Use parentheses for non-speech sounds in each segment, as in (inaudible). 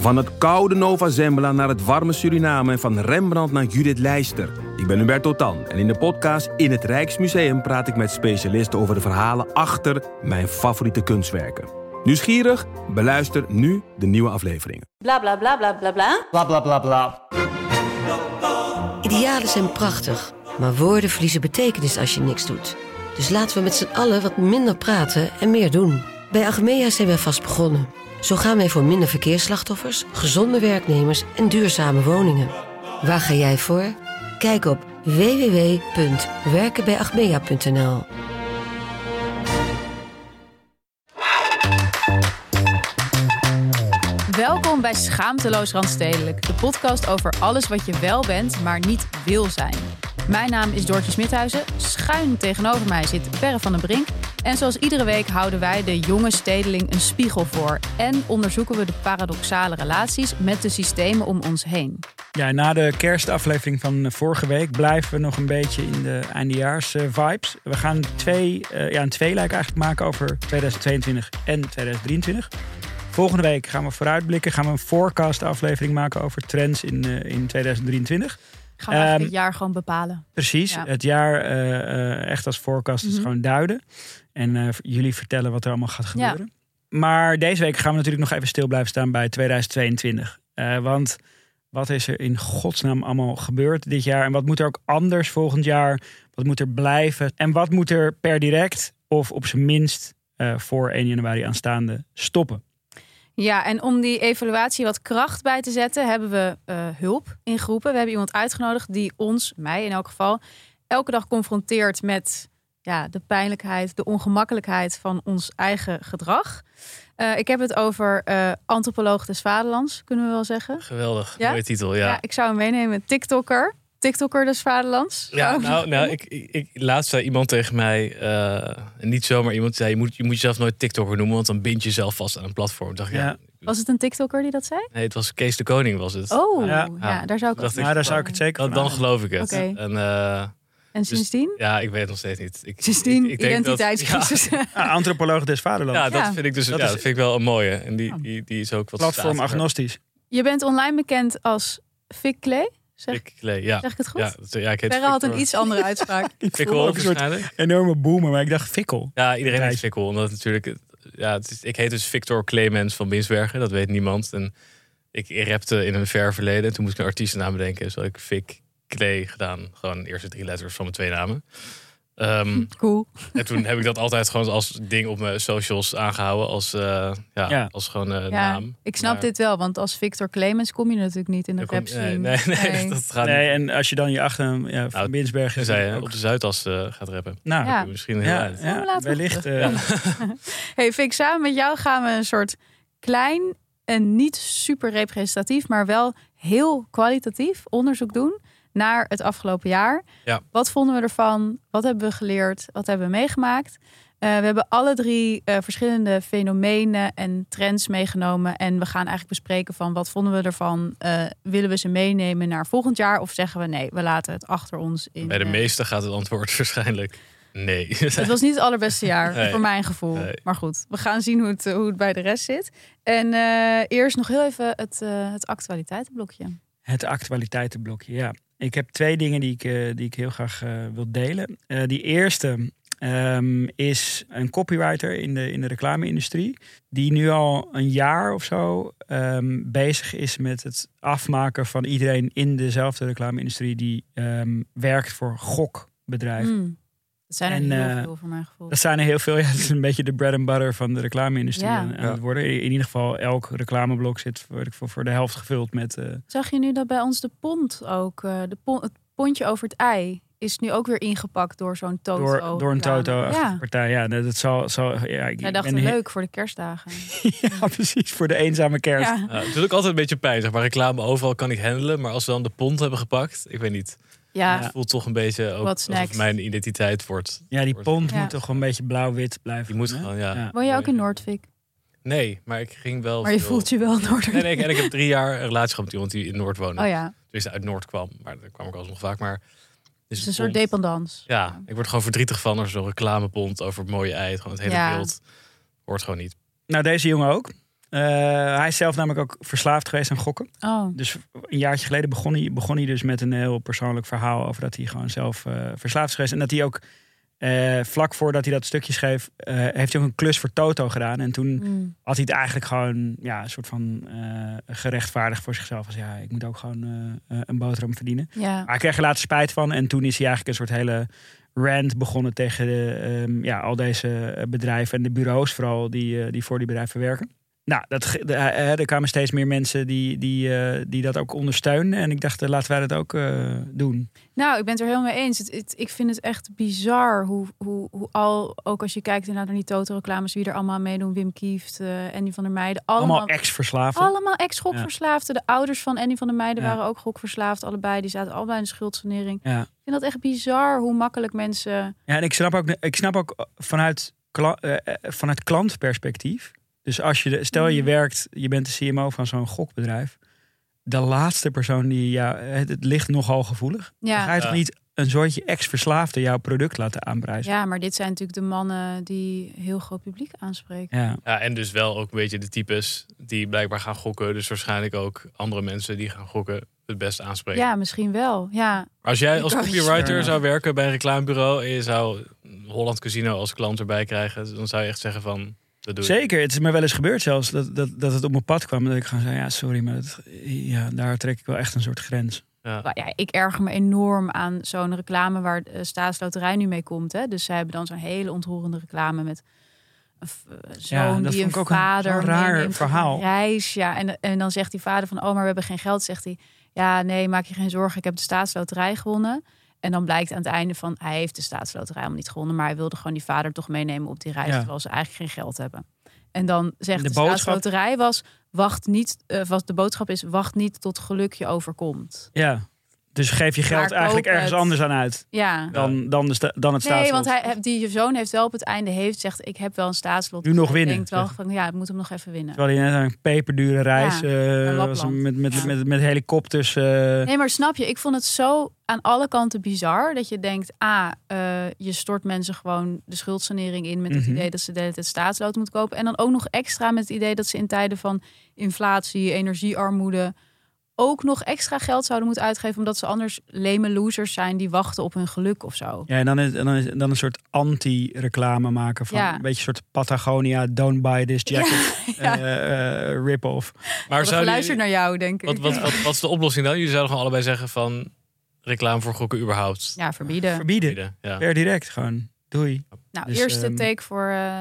Van het koude Nova Zembla naar het warme Suriname en van Rembrandt naar Judith Leister. Ik ben Hubert Totan en in de podcast In het Rijksmuseum praat ik met specialisten over de verhalen achter mijn favoriete kunstwerken. Nieuwsgierig? Beluister nu de nieuwe afleveringen. Bla bla bla bla bla bla. Bla bla bla bla. Idealen zijn prachtig, maar woorden verliezen betekenis als je niks doet. Dus laten we met z'n allen wat minder praten en meer doen. Bij Agmea zijn wij vast begonnen. Zo gaan wij voor minder verkeersslachtoffers, gezonde werknemers en duurzame woningen. Waar ga jij voor? Kijk op www.werkenbijagmea.nl Welkom bij Schaamteloos Randstedelijk, de podcast over alles wat je wel bent, maar niet wil zijn. Mijn naam is Doortje Smithuizen. Schuin tegenover mij zit Perre van den Brink. En zoals iedere week houden wij de jonge stedeling een spiegel voor. En onderzoeken we de paradoxale relaties met de systemen om ons heen. Ja, na de kerstaflevering van vorige week blijven we nog een beetje in de eindejaars eh, vibes. We gaan twee, uh, ja, een tweeluik eigenlijk maken over 2022 en 2023. Volgende week gaan we vooruitblikken. Gaan we een forecast aflevering maken over trends in, uh, in 2023. Gaan we um, het jaar gewoon bepalen. Precies, ja. het jaar uh, echt als forecast is mm -hmm. gewoon duiden. En uh, jullie vertellen wat er allemaal gaat gebeuren. Ja. Maar deze week gaan we natuurlijk nog even stil blijven staan bij 2022. want wat is er in godsnaam allemaal gebeurd dit jaar? En wat moet er ook anders volgend jaar? Wat moet er blijven? En wat moet er per direct of op zijn minst voor 1 januari aanstaande stoppen? Ja, en om die evaluatie wat kracht bij te zetten, hebben we uh, hulp ingeroepen. We hebben iemand uitgenodigd die ons, mij in elk geval, elke dag confronteert met ja, de pijnlijkheid, de ongemakkelijkheid van ons eigen gedrag. Uh, ik heb het over uh, antropoloog des vaderlands, kunnen we wel zeggen. Geweldig, ja? mooie titel, ja. ja. Ik zou hem meenemen, TikToker. TikToker des vaderlands. Ja, nou, nou ik, ik, laatst zei iemand tegen mij, uh, niet zomaar iemand zei, je moet, je moet jezelf nooit TikToker noemen, want dan bind je jezelf vast aan een platform. Dacht, ja. ja. Was het een TikToker die dat zei? Nee, het was Kees de Koning was het. Oh, ja, ja daar zou ik, dacht ik, ja, daar zou ik het zeker Dan, dan geloof ik het. Okay. En, uh, en sindsdien? Dus, ja, ik weet het nog steeds niet. Ik, sindsdien ik, ik identiteitscrisis. Ja. ja, antropoloog des vaderlands. Ja, dat vind ik dus dat, ja, dat vind ik wel een mooie. En die, die, die is ook wat Platform agnostisch. Je bent online bekend als Fik Clay. Zeg, ja. Zeg ik het goed? Ja, dat, ja ik heet had een iets andere uitspraak. (laughs) ik voel ook een soort enorme boomer, maar ik dacht Fikkel. Ja, iedereen heet Fikkel. Omdat natuurlijk ja, het is, ik heet dus Victor Clemens van Binsbergen. Dat weet niemand. En ik rapte in een ver verleden. En toen moest ik een artiestennaam bedenken. Dus ik Vic Klee gedaan. Gewoon de eerste drie letters van mijn twee namen. Um, (laughs) cool. En toen heb ik dat altijd gewoon als ding op mijn socials aangehouden. Als, uh, ja, ja, als gewoon uh, ja, naam. Ik snap maar, dit wel. Want als Victor Clemens kom je natuurlijk niet in de rap scene. Nee, nee, (laughs) nee, nee, dat gaat nee niet. en als je dan je achternaam ja, van nou, Binsbergen... Zei, ook... op de Zuidas uh, gaat rappen. Nou, ja. misschien heel ja, uit. Ja, wellicht. (laughs) hey Vic, samen met jou gaan we een soort klein en niet super representatief... maar wel heel kwalitatief onderzoek doen naar het afgelopen jaar. Ja. Wat vonden we ervan? Wat hebben we geleerd? Wat hebben we meegemaakt? Uh, we hebben alle drie uh, verschillende fenomenen en trends meegenomen. En we gaan eigenlijk bespreken van wat vonden we ervan? Uh, willen we ze meenemen naar volgend jaar? Of zeggen we nee, we laten het achter ons in. Bij de meeste gaat het antwoord (laughs) waarschijnlijk nee. (laughs) Het was niet het allerbeste jaar, Nee. voor mijn gevoel. Nee. Maar goed, we gaan zien hoe het, hoe het bij de rest zit. En eh, eerst nog heel even het, eh, het actualiteitenblokje. Het actualiteitenblokje, ja. Ik heb twee dingen die ik, uh, die ik heel graag uh, wil delen. Uh, die eerste um, is een copywriter in de, in de reclame-industrie. Die nu al een jaar of zo um, bezig is met het afmaken van iedereen in dezelfde reclame-industrie die um, werkt voor gokbedrijven. Mm. Dat zijn er En, heel eh, veel voor mijn gevoel. Dat zijn er heel veel. Ja, (laughs) het is een beetje de bread and butter van de reclame-industrie Ja. aan, aan het worden. In, in ieder geval, elk reclameblok zit voor, voor, voor de helft gevuld met... eh, Zag je nu dat bij ons de pont ook, eh, de het pontje over het ei, is nu ook weer ingepakt door zo'n Toto. door, door een reclame. toto Ja, partij. Ja, dat zal... zal ja, ik hij dacht ben leuk voor de kerstdagen. (laughs) ja, precies. Voor de eenzame kerst. Ja. Ja, het doet ook altijd een beetje pijn. Zeg maar reclame overal kan ik handelen. Maar als we dan de pond hebben gepakt, ik weet niet. Ja, Het voelt toch een beetje ook What's alsof next? mijn identiteit wordt. Ja, die wordt- pont Ja. moet toch een beetje blauw-wit blijven. Die moet gewoon, ja. woon je ook in Noordvik? Nee, maar ik ging wel. Maar je veel- voelt je wel Noorder. Nee, nee, en ik heb drie jaar een relatie gehad met iemand die in Noord woonde. Oh ja, Dus uit Noord kwam. Maar daar kwam ik alsnog vaak. Maar het dus is een soort dependance. Ja, ik word gewoon verdrietig van als er zo'n reclamepont over het mooie ei. Gewoon het hele Ja. beeld hoort gewoon niet. Nou, deze jongen ook. Eh, hij is zelf namelijk ook verslaafd geweest aan gokken. Oh, Dus een jaartje geleden begon hij, begon hij dus met een heel persoonlijk verhaal over dat hij gewoon zelf eh, verslaafd is geweest. En dat hij ook eh, vlak voordat hij dat stukje schreef, heeft hij ook een klus voor Toto gedaan. En toen mm. had hij het eigenlijk gewoon ja, een soort van gerechtvaardigd voor zichzelf. Als ja, ik moet ook gewoon een boterham verdienen. ja. Maar hij kreeg er later spijt van. En toen is hij eigenlijk een soort hele rant begonnen tegen de, ehm, ja, al deze bedrijven en de bureaus vooral die, die voor die bedrijven werken. Nou, dat, de- eh, er kwamen steeds meer mensen die, die, eh, die dat ook ondersteunen. En ik dacht, eh, laten wij dat ook eh, doen. Nou, ik ben het er helemaal mee eens. Het, het- ik vind het echt bizar hoe, hoe, hoe al, ook als je kijkt naar die Toto-reclames, wie er allemaal meedoen, Wim Kieft, eh Andy van der Meijden, allemaal, Allemaal ex-verslaafden. allemaal ex-gokverslaafden. De ouders van Andy van der Meijden Ja. waren ook gokverslaafd, allebei. Die zaten allebei in de schuldsanering. Ja. Ik vind dat echt bizar hoe makkelijk mensen... Ja, en ik snap ook, ik snap ook vanuit, eh, eh, vanuit klantperspectief. Dus als je, de- stel je Mhm. werkt, je bent de CMO van zo'n gokbedrijf. De laatste persoon die ja, het, het ligt nogal gevoelig. Dan ga Ja, je Ja. toch niet een soortje ex-verslaafde jouw product laten aanprijzen? ja, maar dit zijn natuurlijk de mannen die heel groot publiek aanspreken. Ja. Ja, en dus wel ook een beetje de types die blijkbaar gaan gokken. Dus waarschijnlijk ook andere mensen die gaan gokken het best aanspreken. Ja, misschien wel. Ja, als jij als copywriter Ja. zou werken bij een reclamebureau... en je zou Holland Casino als klant erbij krijgen... dan zou je echt zeggen van, Zeker, het is me wel eens gebeurd zelfs dat, dat, dat het op mijn pad kwam. En dat ik gewoon zei, ja sorry, maar dat, ja, daar trek ik wel echt een soort grens. Ja. Maar ja, ik erger me enorm aan zo'n reclame waar de Staatsloterij nu mee komt. Hè. Dus zij hebben dan zo'n hele ontroerende reclame met een v- eh, zoon Ja, dat die vond een ik ook een vader zo'n raar verhaal. een reis. Ja, en, en dan zegt die vader van, oh, maar we hebben geen geld. Zegt hij, ja, nee, maak je geen zorgen, ik heb de Staatsloterij gewonnen. En dan blijkt aan het einde van, hij heeft de Staatsloterij helemaal niet gewonnen, maar hij wilde gewoon die vader toch meenemen op die reis, Ja. terwijl ze eigenlijk geen geld hebben. En dan zegt De de, boodschap- Staatsloterij was, wacht niet, eh, was de boodschap is, wacht niet tot geluk je overkomt. Ja, dus geef je geld eigenlijk ergens het. anders aan uit Ja. dan, dan, de sta- dan het Nee, staatslot. want hij, die zoon heeft wel op het einde heeft zegt ik heb wel een staatslot. Nu nog winnen, Denkt wel van ja, ik moet hem nog even winnen. Terwijl hij net een peperdure reis Ja, eh, was met, met, Ja. met, met, helikopters. eh, Nee, maar snap je? Ik vond het zo aan alle kanten bizar dat je denkt, ah, eh, je stort mensen gewoon de schuldsanering in met het Mhm. idee dat ze de hele tijd staatslood moeten kopen en dan ook nog extra met het idee dat ze in tijden van inflatie, energiearmoede ook nog extra geld zouden moeten uitgeven omdat ze anders leme losers zijn die wachten op hun geluk of zo. Ja, en dan, is, dan, is, dan een soort anti-reclame maken van Ja. een beetje een soort Patagonia, don't buy this jacket, (laughs) Ja. eh, eh, rip-off. Maar zou luisteren naar jou, denk ik. wat, wat, (laughs) wat, wat is de oplossing dan? Jullie zouden gewoon allebei zeggen van... reclame voor gokken überhaupt. Ja, verbieden. Verbieden, Ja. per direct gewoon. Doei. Nou, Dus, eerste ehm, take voor eh,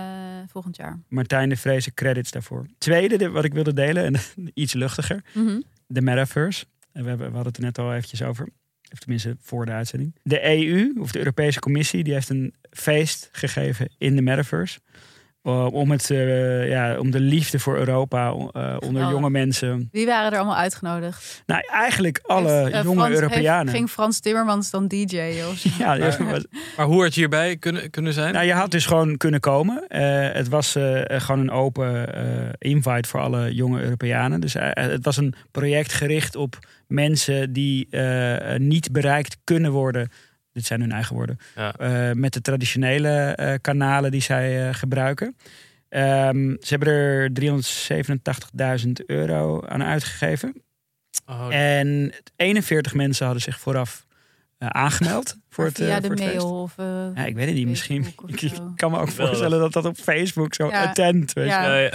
volgend jaar. Martijn de Vreese, credits daarvoor. Tweede, de- wat ik wilde delen, en (laughs) iets luchtiger, Mhm. De metaverse. We, hebben, we hadden het er net al eventjes over. Of tenminste, voor de uitzending. De EU, of de Europese Commissie, die heeft een feest gegeven in de metaverse. Uh, om, het, eh, ja, om de liefde voor Europa eh, onder Geweldig. jonge mensen. Wie waren er allemaal uitgenodigd? Nou, eigenlijk alle Heeft, eh, jonge Frans- Europeanen. heeft- ging Frans Timmermans dan DJ? Of zo? ja, Maar- was- Maar hoe had je hierbij kunnen, kunnen zijn? nou, je had dus gewoon kunnen komen. Eh, het was eh, eh, gewoon een open eh, invite voor alle jonge Europeanen. Dus eh, het was een project gericht op mensen die eh, niet bereikt kunnen worden. Dit zijn hun eigen woorden. Ja. eh, met de traditionele eh, kanalen die zij eh, gebruiken. Ehm, ze hebben er 387.000 euro aan uitgegeven. Oh, En 41 mensen hadden zich vooraf eh, aangemeld voor het, eh, via de voor het feest. mail of... eh, Ja, ik weet het niet. Misschien. (laughs) Ik, kan me ook voorstellen dat dat op Facebook zo Ja. attent. Weet Ja. je. ja, ja.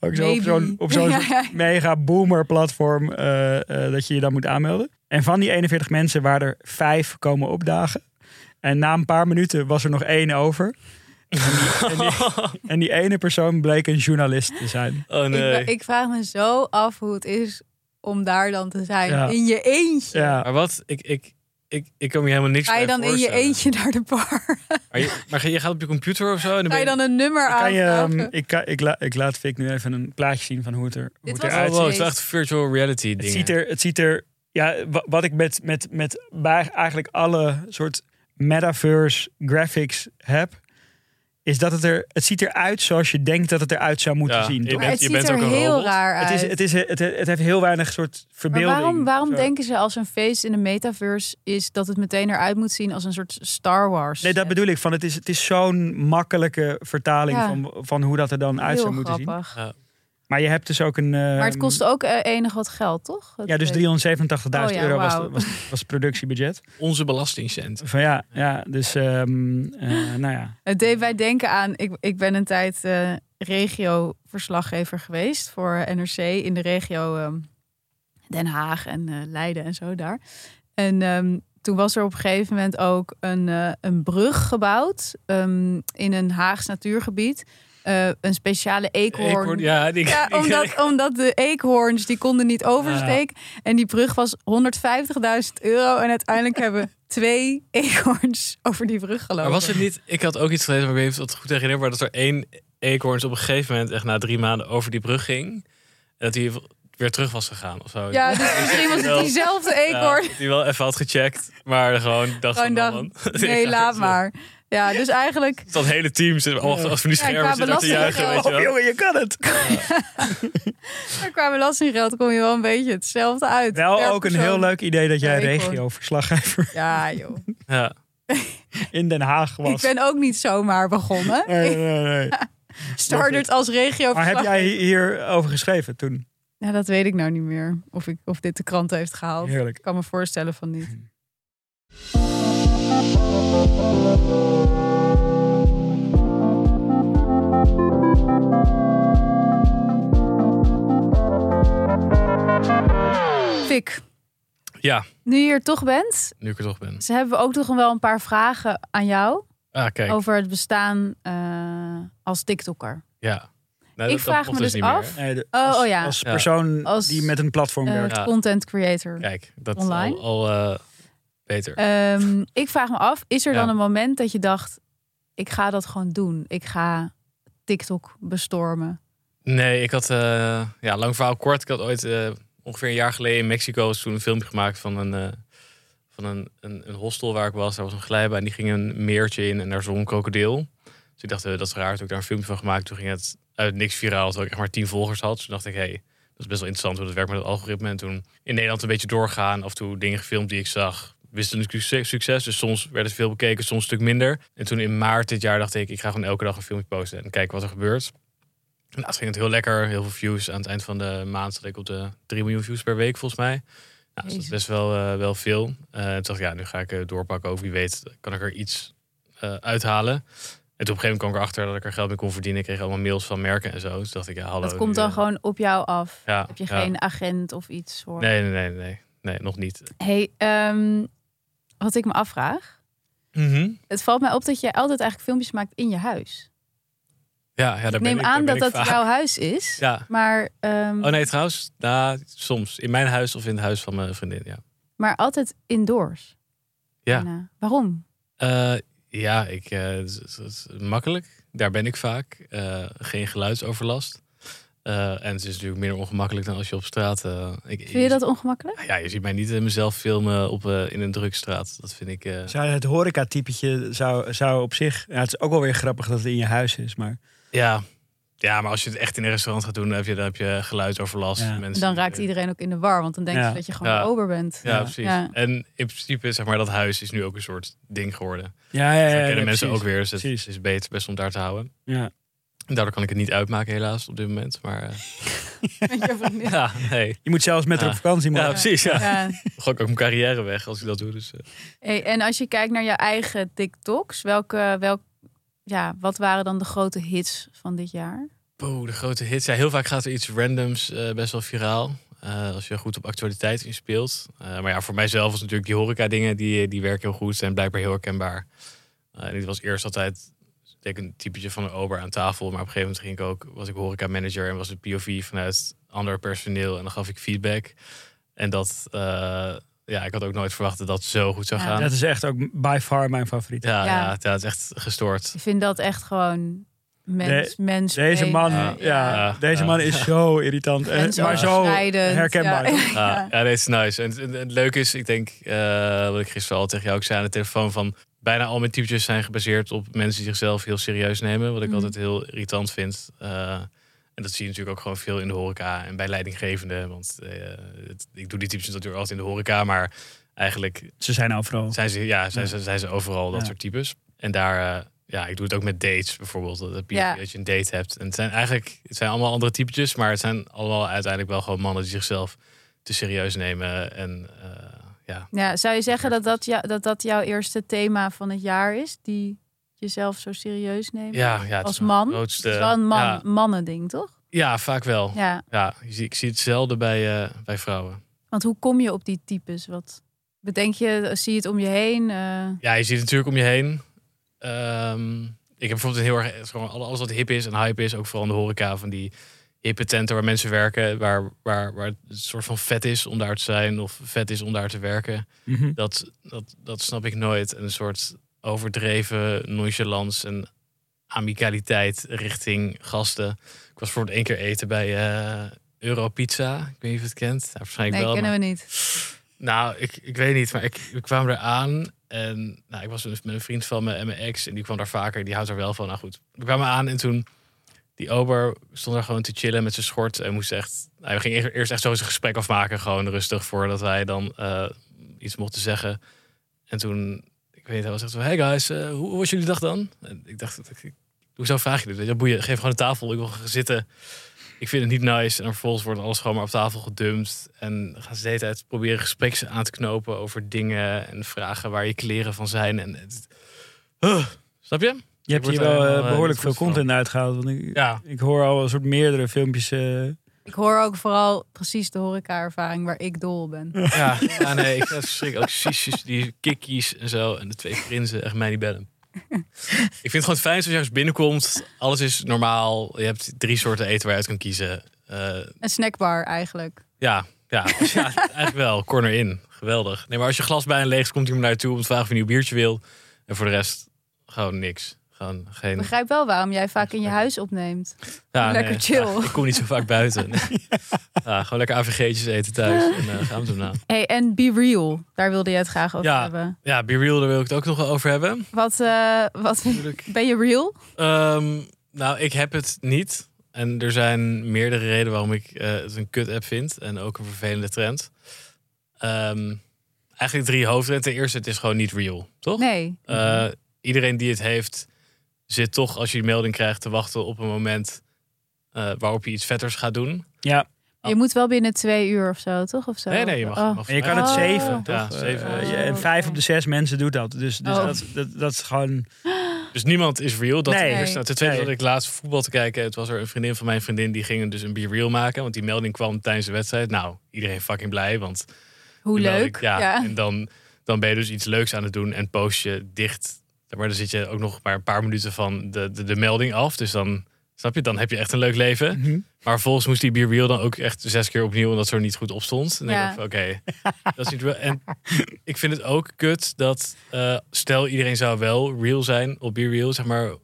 Ook zo op Maybe. zo'n op zo'n (laughs) Ja, soort ja. mega boomer platform eh, eh, dat je je dan moet aanmelden. En van die 41 mensen waren er vijf komen opdagen. En na een paar minuten was er nog één over. En die, en die, (laughs) en die ene persoon bleek een journalist te zijn. Oh ik, nee. ik vraag me zo af hoe het is om daar dan te zijn. Ja. In je eentje. Ja, Maar wat? Ik, ik, ik, ik kan me hier helemaal niks Ga je bij dan in je eentje naar de bar? (laughs) Maar je, maar je gaat op je computer of zo? En dan Ga je dan een nummer kan je, aanvragen? ehm, ik, kan, ik, la- ik laat Vic nu even een plaatje zien van hoe het, er, hoe het Oh, eruit wow, ziet. het is wel echt virtual reality Het dingen. ziet er, het ziet er ja, wa- wat ik met, met, met bij eigenlijk alle soort metaverse graphics heb, is dat het er, het ziet eruit zoals je denkt dat het eruit zou moeten Ja, zien. je toch? maar bent- het je ziet bent er ook een heel robot. raar uit. Het, is, het, is, het, het heeft heel weinig soort maar verbeelding. waarom, waarom Zo. denken ze als een feest in de metaverse is dat het meteen eruit moet zien als een soort Star Wars? Nee, dat bedoel ik. Van het is, het is zo'n makkelijke vertaling Ja. van, van hoe dat er dan uit zou moeten zien. grappig. Ja. Maar je hebt dus ook een... Maar het kostte ook uh, enig wat geld, toch? Ja, dus 387.000 oh, ja, euro wow. was, was, was het productiebudget. Onze belastingcent. Van ja, ja dus um, uh, nou ja. Het deed wij denken aan... Ik, ik ben een tijd uh, regio-verslaggever geweest voor NRC in de regio um, Den Haag en Leiden en zo daar. En um, toen was er op een gegeven moment ook een, uh, een brug gebouwd um, in een Haags natuurgebied. Uh, een speciale eekhoorn. eekhoorn ja, die, ja (laughs) omdat, omdat de eekhoorns die konden niet oversteken. Ja. En die brug was 150.000 euro. En uiteindelijk hebben (laughs) twee eekhoorns over die brug gelopen. Maar was het niet... Ik had ook iets gelezen, maar ik weet niet of het goed herinner. Maar dat er één eekhoorns op een gegeven moment echt na drie maanden over die brug ging. En dat hij weer terug was gegaan of zo. Ja, dus (laughs) misschien was het diezelfde eekhoorn. Ja, die wel even had gecheckt, maar gewoon dacht gewoon van, dacht, nee, laat maar. Ja, dus eigenlijk... (laughs) Dat hele team zit als, als we nu schermen ja, zitten te juichen, weet je wel. Oh, jongen, je kan het. maar (laughs) qua belastinggeld kom je wel een beetje hetzelfde uit. Wel ook een heel leuk idee dat jij regio-verslaggever... Ja, joh. Ja. (laughs) In Den Haag was. Ik ben ook niet zomaar begonnen. Nee, nee, nee. Started als regio Maar heb jij hier over geschreven toen? Ja, dat weet ik nou niet meer. Of, ik, of dit de krant heeft gehaald. Heerlijk. Ik kan me voorstellen van niet. Fik. Ja. Nu je er toch bent. Nu ik er toch ben. Ze hebben ook nog wel een paar vragen aan jou. Ah, kijk. Over het bestaan uh, als TikToker. Ja. Nee, ik vraag me dus af. Nee, de, oh, als, oh, ja. als persoon ja. als, die met een platform uh, werkt. Content creator. Kijk, dat online. is al, al uh, beter. Um, ik vraag me af, is er dan een moment dat je dacht, ik ga dat gewoon doen. Ik ga TikTok bestormen. Nee, ik had, uh, ja, lang verhaal kort. Ik had ooit ongeveer een jaar geleden in Mexico toen een filmpje gemaakt van een van een, een, een, hostel waar ik was. Daar was een glijbaan en die ging een meertje in en daar zong een krokodil. Dus ik dacht, dat is raar. Toen ik daar een filmpje van gemaakt, toen ging het uit niks viraal. Terwijl ik echt maar tien volgers had. Dus toen dacht ik, hé, hey, dat is best wel interessant hoe dat werkt met het algoritme. En toen in Nederland een beetje doorgaan. Af en toe dingen gefilmd die ik zag. Wist natuurlijk succes. Dus soms werd het veel bekeken, soms een stuk minder. En toen in maart dit jaar dacht ik, ik ga gewoon elke dag een filmpje posten. En kijken wat er gebeurt. En laatst ging het heel lekker. Heel veel views. Aan het eind van de maand zat ik op de 3 miljoen views per week volgens mij. Nou, dus dat is best wel, uh, wel veel. Uh, toen dacht ik, ja, nu ga ik uh, doorpakken. Over wie weet kan ik er iets uithalen. En toen op een gegeven moment kwam ik erachter dat ik er geld mee kon verdienen. Ik kreeg allemaal mails van merken en zo. Dus dacht ik, ja, hallo. Dat komt dan gewoon op jou af? Ja, Heb je ja. geen agent of iets? Voor? Nee, nee, nee, nee. Nee, nog niet. Hey, um, wat ik me afvraag. Mm -hmm. Het valt mij op dat je altijd eigenlijk filmpjes maakt in je huis. Ja, ja daar neem ik, aan daar dat dat vaak. jouw huis is. Ja. Maar, um, Oh nee, trouwens, nou, soms. In mijn huis of in het huis van mijn vriendin, ja. maar altijd indoors. Ja. Bijna. Waarom? Uh, ja, ik, uh, het is, het is makkelijk. Daar ben ik vaak. Geen geluidsoverlast. Uh, en het is natuurlijk minder ongemakkelijk dan als je op straat. Uh, ik, vind je dat ongemakkelijk? Ja, je ziet mij niet mezelf filmen op, uh, in een drugstraat. Dat vind ik. Zou het horeca-typetje zou, zou op zich. Ja, het is ook wel weer grappig dat het in je huis is, maar. Ja. Ja, maar als je het echt in een restaurant gaat doen, dan heb je, dan heb je geluidsoverlast. Ja. Mensen, dan raakt iedereen ook in de war, want dan denk je Ja. dat je gewoon Ja. ober bent. Ja, precies. En in principe, zeg maar, dat huis is nu ook een soort ding geworden. Ja, ja, Dat ja. kennen ja, mensen precies. ook weer. Dus het Precies. is beter best om daar te houden. Ja. Daardoor kan ik het niet uitmaken, helaas, op dit moment. Maar eh, (laughs) ja, nee. Je moet zelfs met op vakantie. Maar Ja, precies. Ja. Ja. (laughs) Gooi ik ook mijn carrière weg als ik dat doe. Dus, eh. Hey, en als je kijkt naar je eigen TikToks, welke, welk, ja, wat waren dan de grote hits van dit jaar? Poeh, de grote hits. Ja, heel vaak gaat er iets randoms eh, best wel viraal. Eh, als je goed op actualiteit inspeelt. Eh maar ja, voor mijzelf was natuurlijk die horeca dingen, die, die werken heel goed. Zijn blijkbaar heel herkenbaar. Eh, en dit was eerst altijd ik, een typetje van een ober aan tafel. Maar op een gegeven moment ging ik ook, was ik horeca manager en was het POV vanuit ander personeel. En dan gaf ik feedback. En dat, eh, ja, ik had ook nooit verwacht dat dat zo goed zou Ja, gaan. dat is echt ook by far mijn favoriet. Ja, Ja. ja. ja, het is echt gestoord. Ik vind dat echt gewoon mens, mens Deze man, ja, Ja. deze Ja. man is zo irritant. En, maar zo herkenbaar. Ja. Ja, is nice. En het, leuke is, ik denk, eh, wat ik gisteren al tegen jou ook zei aan de telefoon, van bijna al mijn typetjes zijn gebaseerd op mensen die zichzelf heel serieus nemen. Wat ik Mhm. altijd heel irritant vind. Eh, en dat zie je natuurlijk ook gewoon veel in de horeca en bij leidinggevenden. Want eh, het- ik doe die typetjes natuurlijk altijd in de horeca, maar eigenlijk Ze zijn overal. zijn ze, ja, zijn, Ja. ze, zijn ze overal dat Ja. soort types. En daar, eh, ja, ik doe het ook met dates bijvoorbeeld. Dat, je, Ja. dat je een date hebt. En het zijn eigenlijk het zijn allemaal andere typetjes, maar het zijn allemaal uiteindelijk wel gewoon mannen die zichzelf te serieus nemen. En eh, ja, Ja, zou je zeggen dat dat, jou, dat dat jouw eerste thema van het jaar is? Die jezelf zo serieus nemen? ja, ja Als man? het grootste- Het is wel een man, ja, mannending, toch? ja, vaak wel. Ja, Ja. ik zie het zelden bij, eh, bij vrouwen. Want hoe kom je op die types? Wat bedenk je? Zie je het om je heen? Eh, Ja, je ziet het natuurlijk om je heen. Ehm, ik heb bijvoorbeeld een heel erg gewoon alles wat hip is en hype is, ook vooral in de horeca van die hippe tenten waar mensen werken, waar, waar, waar het een soort van vet is om daar te zijn of vet is om daar te werken. Mhm. Dat, dat, dat snap ik nooit. Een soort overdreven nonchalance en amicaliteit richting gasten. Ik was voor één keer eten bij eh Europizza. Ik weet niet of je het kent. Ja, waarschijnlijk nee, wel. kennen maar- we niet. nou, ik, ik weet niet, maar ik, we kwamen er aan. En nou, ik was dus met een vriend van me en mijn ex. En die kwam daar vaker. Die houdt er wel van. Nou goed, we kwamen aan en toen... Die ober stond daar gewoon te chillen met zijn schort. En moest echt... We gingen eerst, echt zo zijn gesprek afmaken. Gewoon rustig, voordat wij dan eh, iets mochten zeggen. En toen... Ik weet niet, hij was echt zo... Hey guys, eh, hoe, was jullie dag dan? En ik dacht, hoezo vraag je dit? Je, boeien, geef gewoon de tafel. Ik wil gaan zitten. Ik vind het niet nice. En vervolgens wordt alles gewoon maar op tafel gedumpt. En gaan ze de hele tijd proberen gesprekken aan te knopen over dingen en vragen waar je kleren van zijn. En snap je? Je hebt hier er wel eh, eh, behoorlijk veel content uitgehaald. Want ik, Ja, ik hoor al een soort meerdere filmpjes. eh, Ik hoor ook vooral precies de horeca-ervaring waar ik dol ben. ja, ja nee, ik verschrikkelijk. Ook sisjes, die kikkies en zo. En de twee prinsen, echt mij niet bellen. ik vind het gewoon fijn als je ergens binnenkomt. Alles is normaal. Je hebt drie soorten eten waar je uit kan kiezen. Eh, Een snackbar eigenlijk. Ja, ja, (laughs) ja, eigenlijk wel. Corner in. Geweldig. Nee, maar als je glas bij en leeg is, komt iemand naar je toe om te vragen of je een nieuw biertje wil. En voor de rest gewoon niks. Gewoon geen... Ik begrijp wel waarom jij vaak in je huis opneemt. Ja, lekker chill. Ja, ik kom niet zo vaak buiten. Nee. (laughs) Ja, gewoon lekker AVG'tjes eten thuis. En uh, gaan we. Hey, en Be Real, daar wilde je het graag over Ja. hebben. Ja, Be Real, daar wil ik het ook nog wel over hebben. Wat, eh, wat (laughs) ben je real? Ehm, nou, ik heb het niet. En er zijn meerdere redenen waarom ik eh, het een kut-app vind. En ook een vervelende trend. Ehm, eigenlijk drie hoofdredenen. Ten eerste, het is gewoon niet real, toch? Nee. Uh, iedereen die het heeft, zit toch als je die melding krijgt te wachten op een moment uh, waarop je iets vetters gaat doen. ja, Je moet wel binnen twee uur of zo, toch? Of zo? Nee, nee, je mag. Oh. mag en je kan het Oh. zeven, toch? Ja, zeven. Eh, Oh, je- en vijf op de zes mensen doet dat. Dus, dus Oh. dat, dat, dat is gewoon... Dus niemand is real. Dat Nee. ten eerste. Nou, ten tweede Nee. dat ik laatst voetbal te kijken. Het was er een vriendin van mijn vriendin die ging dus een be real maken. Want die melding kwam tijdens de wedstrijd. Nou, iedereen fucking blij. Want Hoe leuk. melding- ja, ja. En dan, dan ben je dus iets leuks aan het doen en post je dicht. Maar dan zit je ook nog maar een paar minuten van de, de, de melding af. Dus dan, snap je, dan heb je echt een leuk leven. Mhm. Maar vervolgens moest die Be Real dan ook echt zes keer opnieuw, omdat ze er niet goed op stond. En Ja. denk ik, oké, dat is niet real. En ik vind het ook kut dat, eh, stel iedereen zou wel real zijn op Be Real, zeg maar,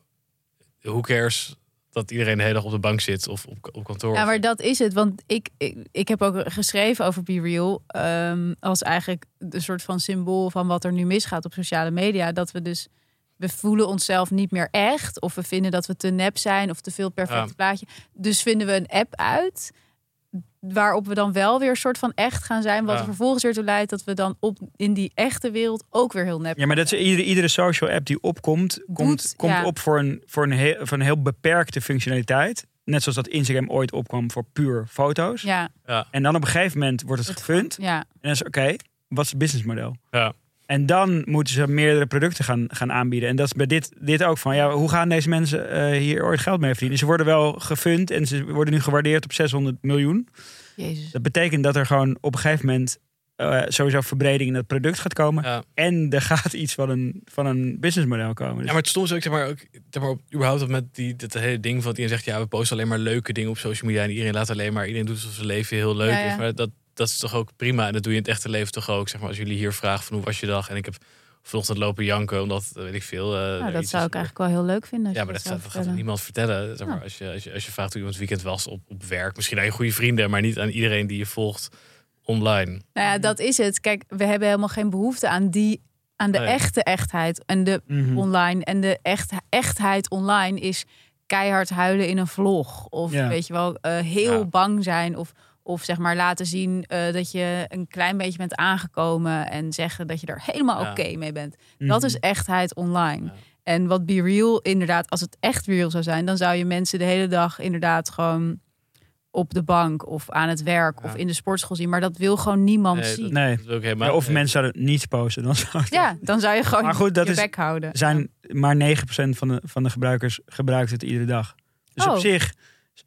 who cares dat iedereen de hele dag op de bank zit of op, op kantoor. Ja, maar dat is het. Want ik, ik, ik heb ook geschreven over Be Real. ehm, als eigenlijk een soort van symbool van wat er nu misgaat op sociale media. Dat we dus, we voelen onszelf niet meer echt. Of we vinden dat we te nep zijn of te veel perfect Ja. plaatje. Dus vinden we een app uit. Waarop we dan wel weer een soort van echt gaan zijn. Wat Ja. er vervolgens weer toe leidt dat we dan op in die echte wereld ook weer heel nep Ja, maar dat is iedere, iedere social app die opkomt, komt, Doet, komt ja. op voor een, voor, een heel, voor een heel beperkte functionaliteit. Net zoals dat Instagram ooit opkwam voor puur foto's. Ja, En dan op een gegeven moment wordt het Het- gefund. ja. En dan is oké, wat is het businessmodel? Ja. En dan moeten ze meerdere producten gaan, gaan aanbieden. En dat is bij dit, dit ook van, ja, hoe gaan deze mensen eh, hier ooit geld mee verdienen? Ze worden wel gefund en ze worden nu gewaardeerd op 600 miljoen. Jezus. Dat betekent dat er gewoon op een gegeven moment eh, sowieso verbreding in het product gaat komen. Ja. En er gaat iets van een, van een businessmodel komen. Dus Ja, maar het stond ook, zeg maar, ook, zeg maar überhaupt met die, dat hele ding van iedereen zegt, ja, we posten alleen maar leuke dingen op social media en iedereen laat alleen maar, iedereen doet alsof zijn leven heel leuk Ja, ja. is. Maar dat, dat is toch ook prima en dat doe je in het echte leven toch ook. Zeg maar, als jullie hier vragen van hoe was je dag en ik heb vanochtend lopen janken, omdat, weet ik veel. eh, Nou, dat zou is ik eigenlijk wel heel leuk vinden. Ja, maar dat, zou gaat- dat gaat vertellen. niemand vertellen. Zeg maar, Ja. als, je, als, je, als je vraagt hoe iemand weekend was op, op werk, misschien aan je goede vrienden, maar niet aan iedereen die je volgt online. Nou ja, dat is het. Kijk, we hebben helemaal geen behoefte aan die, aan de Nee. echte echtheid en de Mhm. online. En de echt, echtheid online is keihard huilen in een vlog. Of Ja. weet je wel, eh, heel Ja. bang zijn. Of, of zeg maar laten zien eh, dat je een klein beetje bent aangekomen. En zeggen dat je er helemaal Ja. oké mee bent. Mhm. Dat is echtheid online. Ja. En wat Be Real, inderdaad, als het echt real zou zijn, dan zou je mensen de hele dag inderdaad gewoon op de bank of aan het werk Ja. of in de sportschool zien. Maar dat wil gewoon niemand Nee, zien. Nee. Dat wil ik helemaal Ja, of nee. mensen zouden niet posten. Dan zou het- Ja, dan zou je gewoon Maar goed, dat je is- bek houden. zijn maar 9% van de, van de gebruikers gebruikt het iedere dag. Dus Oh. op zich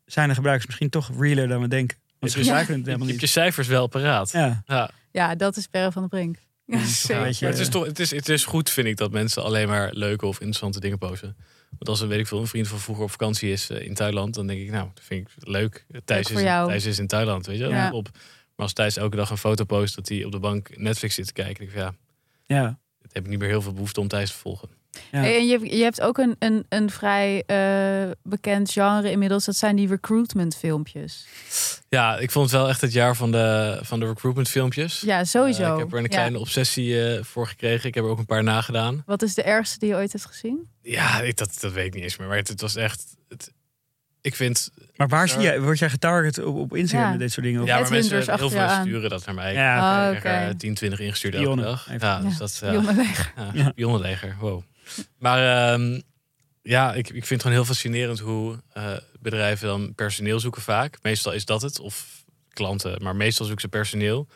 zijn de gebruikers misschien toch realer dan we denken. Want ze Ja. gebruiken het Je hebt je cijfers wel paraat. Ja. Ja, Ja, dat is Perre van de Brink. Ja, het is toch, het is, het is goed, vind ik, dat mensen alleen maar leuke of interessante dingen posten. Want als een, weet ik veel, een vriend van vroeger op vakantie is eh, in Thailand, dan denk ik, nou, dat vind ik leuk. Thijs, voor is, jou. Thijs is in Thailand, weet je. Ja. Op. Maar als Thijs elke dag een foto post dat hij op de bank Netflix zit te kijken, denk ik, ja, ja. dan heb ik niet meer heel veel behoefte om Thijs te volgen. Ja. Hey, en je, je hebt ook een, een, een vrij eh, bekend genre inmiddels. Dat zijn die recruitment filmpjes. Ja, ik vond het wel echt het jaar van de, van de recruitment filmpjes. Ja, sowieso. Eh, ik heb er een Ja. kleine obsessie eh, voor gekregen. Ik heb er ook een paar nagedaan. Wat is de ergste die je ooit hebt gezien? Ja, ik, dat, dat weet ik niet eens meer. Maar het, het was echt... Het, ik vind... Maar waar zie jij, word jij getarget op, op Instagram Ja. met dit soort dingen? Of- Ja, maar Edwin mensen heel veel aan. sturen dat naar mij. Ja, Ah, Ik oké. krijg er 10, 20 ingestuurd elke dag. Ja, dus dat... (laughs) Ja, Jongenleger. ja. Wow. Maar ehm, ja, ik, ik vind het gewoon heel fascinerend hoe eh, bedrijven dan personeel zoeken vaak. Meestal is dat het. Of klanten. Maar meestal zoeken ze personeel.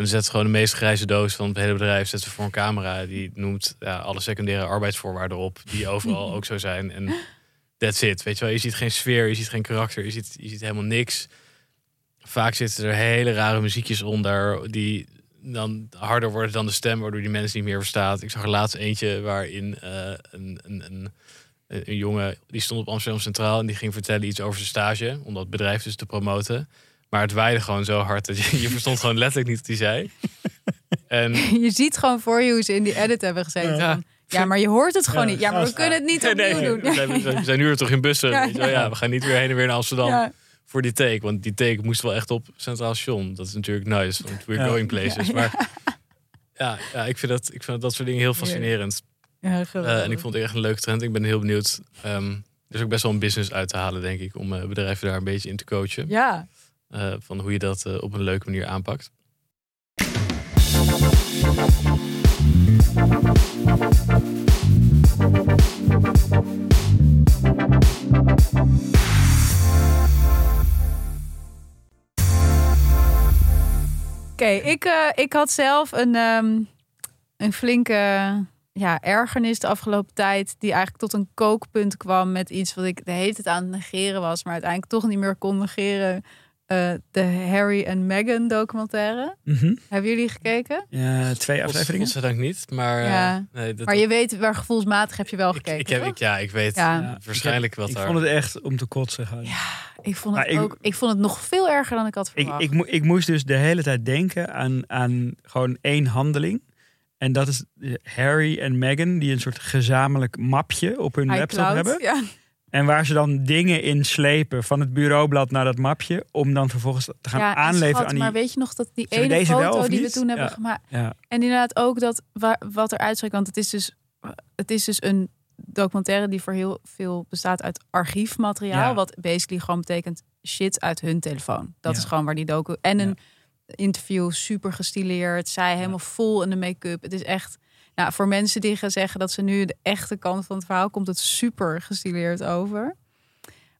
En dan zetten ze gewoon de meest grijze doos van het hele bedrijf zetten ze voor een camera. Die noemt ja, alle secundaire arbeidsvoorwaarden op. Die overal (laughs) ook zo zijn. En that's it. Weet je wel, je ziet geen sfeer, je ziet geen karakter. Je ziet, je ziet helemaal niks. Vaak zitten er hele rare muziekjes onder. Die dan harder worden dan de stem. Waardoor die mensen niet meer verstaat. Ik zag er laatst eentje waarin eh, een, een, een, een jongen... Die stond op Amsterdam Centraal. En die ging vertellen iets over zijn stage. Om dat bedrijf dus te promoten. Maar het waaide gewoon zo hard dat je, je verstond gewoon letterlijk niet wat hij zei. (laughs) En Je ziet gewoon voor je hoe ze in die edit hebben gezeten. Ja. Van, Ja, maar je hoort het gewoon Ja, niet. Ja, maar we kunnen het niet opnieuw nee, doen. We zijn, we zijn- we zijn nu er toch in bussen. Ja, weet je wel? ja. ja, we gaan niet weer heen en weer naar Amsterdam Ja. Voor die take. Want die take moest wel echt op Centraal Station. Dat is natuurlijk nice, want we're going places. Maar ja, ja ik, vind dat, ik vind dat soort dingen heel fascinerend. Ja. Eh, en ik vond het echt een leuke trend. Ik ben heel benieuwd. Ehm, er is ook best wel een business uit te halen, denk ik. Om eh, bedrijven daar een beetje in te coachen. Ja. Eh, van hoe je dat op een leuke manier aanpakt. Oké, ik, eh, ik had zelf een, ehm, een flinke ja, ergernis de afgelopen tijd. Die eigenlijk tot een kookpunt kwam met iets wat ik de hele tijd aan het negeren was. Maar uiteindelijk toch niet meer kon negeren. Eh, de Harry en Meghan documentaire. Mhm. Hebben jullie gekeken? Ja, twee afleveringen. Godzijdank niet. Maar, eh, Ja. nee, dat, Maar je weet waar gevoelsmatig heb je wel ik, gekeken. ik, heb, ik, ja, ik weet Ja. Ja, waarschijnlijk ik, wat ik daar... vond het echt om te kotsen. Gewoon. Ik vond het Maar ik- ook. Ik vond het nog veel erger dan ik had Ik, verwacht. ik, mo- ik moest dus de hele tijd denken aan, aan gewoon één handeling. En dat is eh, Harry en Meghan, die een soort gezamenlijk mapje op hun laptop iCloud, hebben. Ja. En waar ze dan dingen in slepen van het bureaublad naar dat mapje. Om dan vervolgens te gaan ja, aanleveren schat, aan die... Maar weet je nog dat die Zullen ene foto die we toen hebben Ja. gemaakt. Ja, En inderdaad ook dat wa- wat er uitspreekt. Want het is dus, het is dus een documentaire die voor heel veel bestaat uit archiefmateriaal. Wat basically gewoon betekent shit uit hun telefoon. Dat is gewoon waar die docu. En een interview super gestileerd. Zij helemaal vol in de make-up. Het is echt. Nou, voor mensen die gaan zeggen dat ze nu de echte kant van het verhaal komt het super gestileerd over.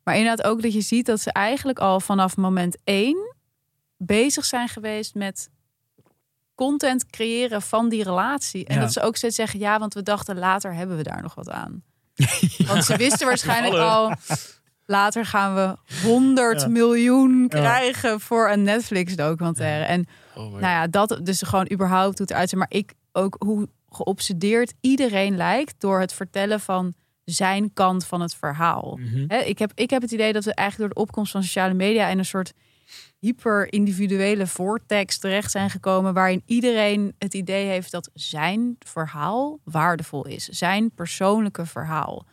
Maar inderdaad ook dat je ziet dat ze eigenlijk al vanaf moment één bezig zijn geweest met content creëren van die relatie. En Ja. dat ze ook steeds zeggen, ja, want we dachten later hebben we daar nog wat aan. (laughs) Want ze wisten waarschijnlijk al, later gaan we 100 Ja. miljoen krijgen voor een Netflix documentaire. En Oh nou ja, dat dus gewoon überhaupt eruit ziet. Maar ik ook hoe geobsedeerd iedereen lijkt door het vertellen van zijn kant van het verhaal. Mhm. Ik, heb, ik heb het idee dat we eigenlijk door de opkomst van sociale media in een soort hyper-individuele vortex terecht zijn gekomen. waarin iedereen het idee heeft dat zijn verhaal waardevol is. Zijn persoonlijke verhaal.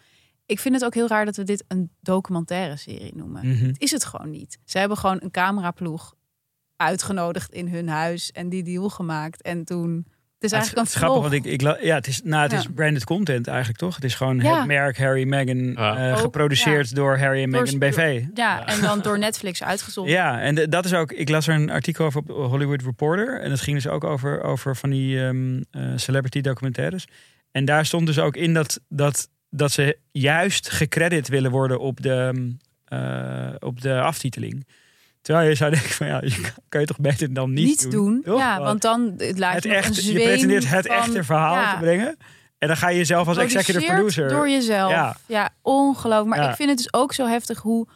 Ik vind het ook heel raar dat we dit een documentaire serie noemen. Mhm. Het is het gewoon niet. Ze hebben gewoon een cameraploeg uitgenodigd in hun huis en die deal gemaakt. En toen. Het is eigenlijk het een grappig, want ik, ik ja, het is, nou, het is branded content eigenlijk toch? Het is gewoon Ja. het merk Harry Meghan, Ja. eh, geproduceerd door Harry en Meghan BV. Ja, en dan door Netflix uitgezonden. Ja, en de- dat is ook. Ik las er een artikel over op Hollywood Reporter. En dat ging dus ook over, over van die ehm, eh, celebrity documentaires. En daar stond dus ook in dat, dat dat ze juist gecredit willen worden op de, uh, op de aftiteling. Terwijl je zou denken van ja, je kan, je toch beter dan niet Niets doen. Ja, want dan het lijkt het me echt, je pretendeert het van- echte verhaal ja, te brengen. En dan ga je jezelf als executive producer. door jezelf. Ja. Ja, ongelooflijk. Maar Ja. ik vind het dus ook zo heftig hoe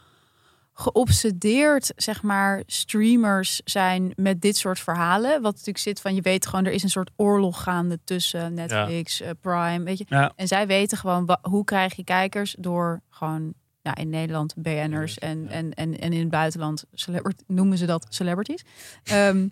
geobsedeerd, zeg maar, streamers zijn met dit soort verhalen. Wat natuurlijk zit van, je weet gewoon, er is een soort oorlog gaande tussen Netflix, eh, Prime, weet je. Ja. En zij weten gewoon, hoe krijg je kijkers door gewoon, nou, in Nederland BN'ers en, en, en, en in het buitenland, noemen ze dat celebrities. Ehm,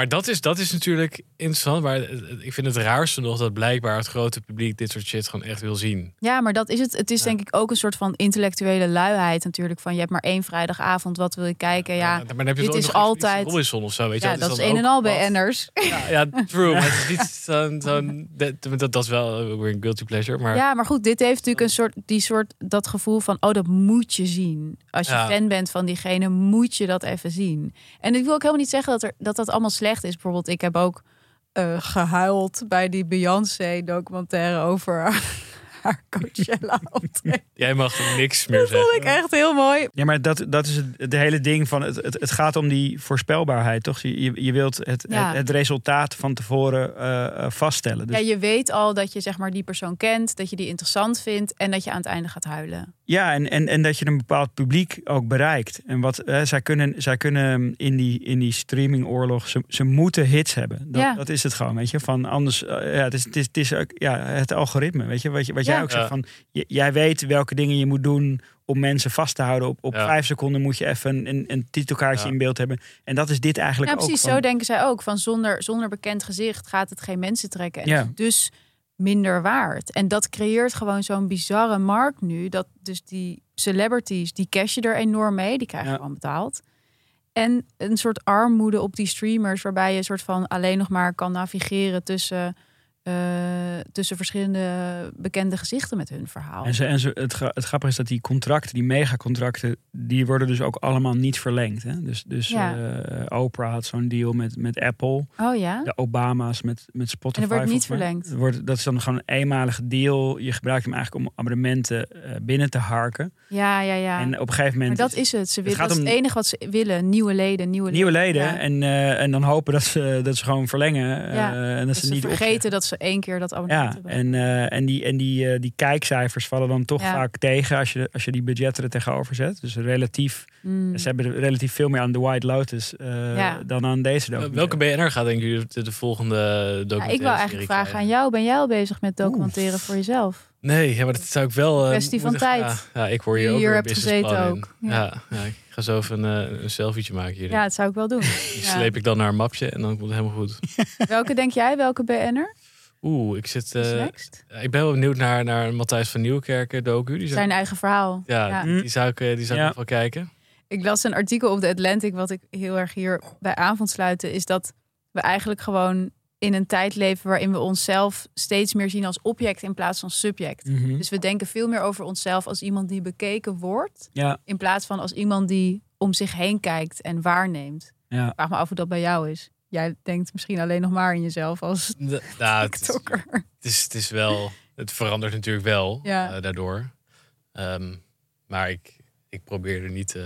Maar dat is, dat is natuurlijk interessant. Maar ik vind het raarste nog dat blijkbaar het grote publiek dit soort shit gewoon echt wil zien. Ja, maar dat is het. Het is Ja. denk ik ook een soort van intellectuele luiheid natuurlijk. Van je hebt maar één vrijdagavond, wat wil je kijken? Ja, maar dan heb je dit is altijd- Robinson of zo, weet je. ja wel. dat is een en al wat. BN'ers. Ja, ja, true. Maar het is niet (laughs) zo'n... zo'n dat, dat, dat is wel weer een guilty pleasure. Maar Ja, maar goed, dit heeft natuurlijk een soort, die soort, dat gevoel van, oh, dat moet je zien. Als je fan bent van diegene, moet je dat even zien. En ik wil ook helemaal niet zeggen dat er, dat, dat allemaal slecht is. Bijvoorbeeld, ik heb ook eh, gehuild bij die Beyoncé-documentaire over (laughs) haar Coachella optreden. (laughs) jij mag niks meer Dat vond zeggen. ik echt heel mooi. Ja, maar dat, dat is het, het hele ding van het, het, het gaat om die voorspelbaarheid, toch? Je, je- je wilt het, Ja. het, het resultaat van tevoren eh, eh, vaststellen. Dus, Ja, je weet al dat je zeg maar die persoon kent, dat je die interessant vindt en dat je aan het einde gaat huilen. Ja, en, en, en dat je een bepaald publiek ook bereikt. En wat eh, zij kunnen, zij kunnen in die, in die streamingoorlog, ze, ze moeten hits hebben. Dat, Ja. dat is het gewoon, weet je. Van anders, eh, ja, het is, het is, het is ook, ja, het algoritme, weet je. Wat, je, wat jij Ja. ook zegt, van, j- jij weet welke dingen je moet doen om mensen vast te houden. Op, op Ja. vijf seconden moet je even een, een, een titelkaartje Ja. in beeld hebben. En dat is dit eigenlijk Ja, ook. precies. van- Zo denken zij ook. Van zonder, zonder bekend gezicht gaat het geen mensen trekken. En Ja. dus minder waard. En dat creëert gewoon zo'n bizarre markt nu. Dat dus die celebrities, die cash je er enorm mee. Die krijgen Ja. gewoon betaald. En een soort armoede op die streamers. Waarbij je een soort van alleen nog maar kan navigeren tussen... eh, tussen verschillende bekende gezichten met hun verhaal. En, ze, en ze, het, het grappige is dat die contracten, die megacontracten, die worden dus ook allemaal niet verlengd. Hè? Dus, dus Ja. eh, Oprah had zo'n deal met, met Apple. Oh ja? De Obama's met, met Spotify. En dat wordt niet verlengd? Het Wordt, dat is dan gewoon een eenmalige deal. Je gebruikt hem eigenlijk om abonnementen eh, binnen te harken. Ja, ja, ja. En op een gegeven maar moment... dat is het. Ze willen, gaat dat is het enige wat ze willen. Nieuwe leden, nieuwe, Nieuwe leden. Ja. En, en dan hopen dat ze, dat ze gewoon verlengen. Ja, en dat, ze, ze niet vergeten opzeggen. dat ze één keer dat abonnement Ja, hebben. en, eh, en, die, en die, eh, die kijkcijfers vallen dan toch Ja. vaak tegen als je, als je die budgetten er tegenover zet. Dus relatief, Mm. ze hebben relatief veel meer aan The White Lotus eh, Ja. dan aan deze Welke documentaire. BNR gaat denk je de, de volgende Ja, documentaire ik wil eigenlijk vragen aan jou. Ben jij al bezig met documenteren voor jezelf? Nee, ja, maar dat zou ik wel... eh, Kwestie van tijd. Ja, ja, ik hoor hier Die ook hier hebt gezeten ook. Ja. Ja. Ja, ik ga zo even een, een selfietje maken hier. Ja, dat zou ik wel doen. (laughs) Die ja. sleep ik dan naar een mapje en dan komt het helemaal goed. (laughs) Welke denk jij? Welke BN'er? Oeh, ik zit... eh, next? ik ben wel benieuwd naar, naar Matthijs van Nieuwkerken docu. Die zou, Zijn eigen verhaal. ja, Ja. die zou ik, eh, die zou ik Ja. nog wel kijken. Ik las een artikel op de Atlantic, wat ik heel erg hier bij aan vond sluiten, is dat we eigenlijk gewoon in een tijd leven waarin we onszelf steeds meer zien als object in plaats van subject. Mhm. Dus we denken veel meer over onszelf als iemand die bekeken wordt, Ja, in plaats van als iemand die om zich heen kijkt en waarneemt. ja. Ik vraag me af hoe dat bij jou is. Jij denkt misschien alleen nog maar in jezelf als (laughs) De- nou, het, is, TikToker. het, is, het is wel... Het verandert natuurlijk wel Ja. eh, daardoor. Ehm, maar ik, ik probeer er niet eh,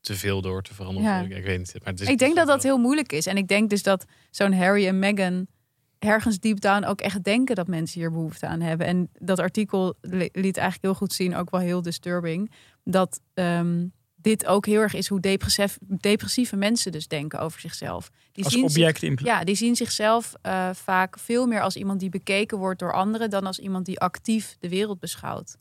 te veel door te veranderen. Ja. Ik, ik weet niet. Maar het is, Ik denk dat dat heel moeilijk is. En ik denk dus dat zo'n Harry en Meghan ergens deep down ook echt denken dat mensen hier behoefte aan hebben. En dat artikel li- liet eigenlijk heel goed zien, ook wel heel disturbing, dat ehm, dit ook heel erg is hoe depressief, depressieve mensen dus denken over zichzelf. Die Als zien object ja, die zien zichzelf eh, vaak veel meer als iemand die bekeken wordt door anderen dan als iemand die actief de wereld beschouwt.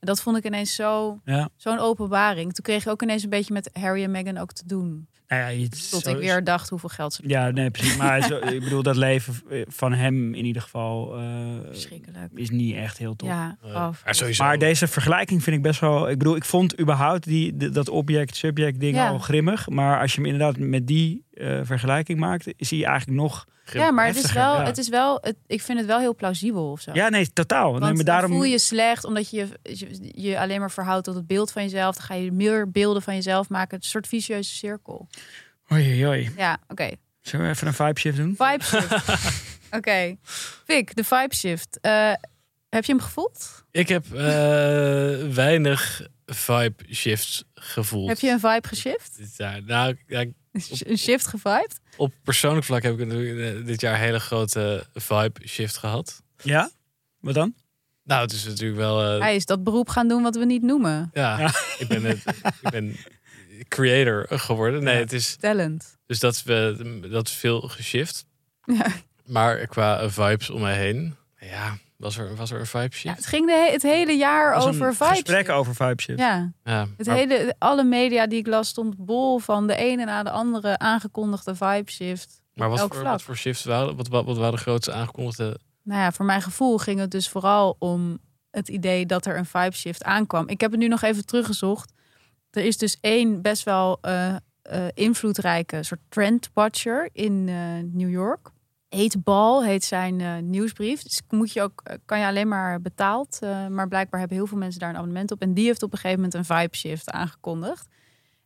Dat vond ik ineens zo, Ja. zo'n openbaring. Toen kreeg je ook ineens een beetje met Harry en Meghan ook te doen. Nou ja, je- Tot zo- ik weer dacht hoeveel geld ze Ja, nee, precies. Maar zo, (laughs) ik bedoel, dat leven van hem in ieder geval eh, is niet echt heel top. Ja, oh, maar sowieso. Maar deze vergelijking vind ik best wel. Ik bedoel, ik vond überhaupt die, dat object-subject ding Ja. al grimmig. Maar als je hem inderdaad met die eh, vergelijking maakt, is hij eigenlijk nog. ja, maar het is wel, ja. het is wel het, ik vind het wel heel plausibel of zo. Ja, nee, totaal. Want nee, maar dan daarom. voel je je slecht omdat je, je je alleen maar verhoudt tot het beeld van jezelf. Dan ga je meer beelden van jezelf maken. Het is een soort vicieuze cirkel. Oei, oei, oei. Ja, oké. Zullen we even een vibe shift doen? Vibe shift. (laughs) Oké. Vic, de vibe shift. Eh, Heb je hem gevoeld? Ik heb eh, weinig vibe shifts gevoeld. Heb je een vibe geshift? jaar? Nou, ja, Een shift gevibed? op persoonlijk vlak heb ik natuurlijk, eh, dit jaar een hele grote vibe shift gehad. Ja? Wat dan? Nou, het is natuurlijk wel. eh, Hij is dat beroep gaan doen wat we niet noemen. ja, Ja. ik ben het, ik ben creator geworden. Nee, Ja. het is Talent. dus dat we dat is veel geshift. Ja. Maar qua vibes om mij heen, ja, was er was er een vibe Ja, shift? het ging de he- het hele jaar Was een over vibes. Gesprek over vibe shift. Ja, Ja, het maar- hele, alle media die ik las stond bol van de ene na de andere aangekondigde vibe shift. Maar wat voor, vlak. wat voor shifts waren, wat, wat, wat waren de grootste aangekondigde? Nou ja, voor mijn gevoel ging het dus vooral om het idee dat er een vibe shift aankwam. Ik heb het nu nog even teruggezocht. Er is dus één best wel eh, eh, invloedrijke soort trendwatcher in eh, New York. Heet Bal, heet zijn eh, nieuwsbrief. Dus moet je ook, eh, kan je alleen maar betaald. eh, maar blijkbaar hebben heel veel mensen daar een abonnement op. En die heeft op een gegeven moment een vibe shift aangekondigd.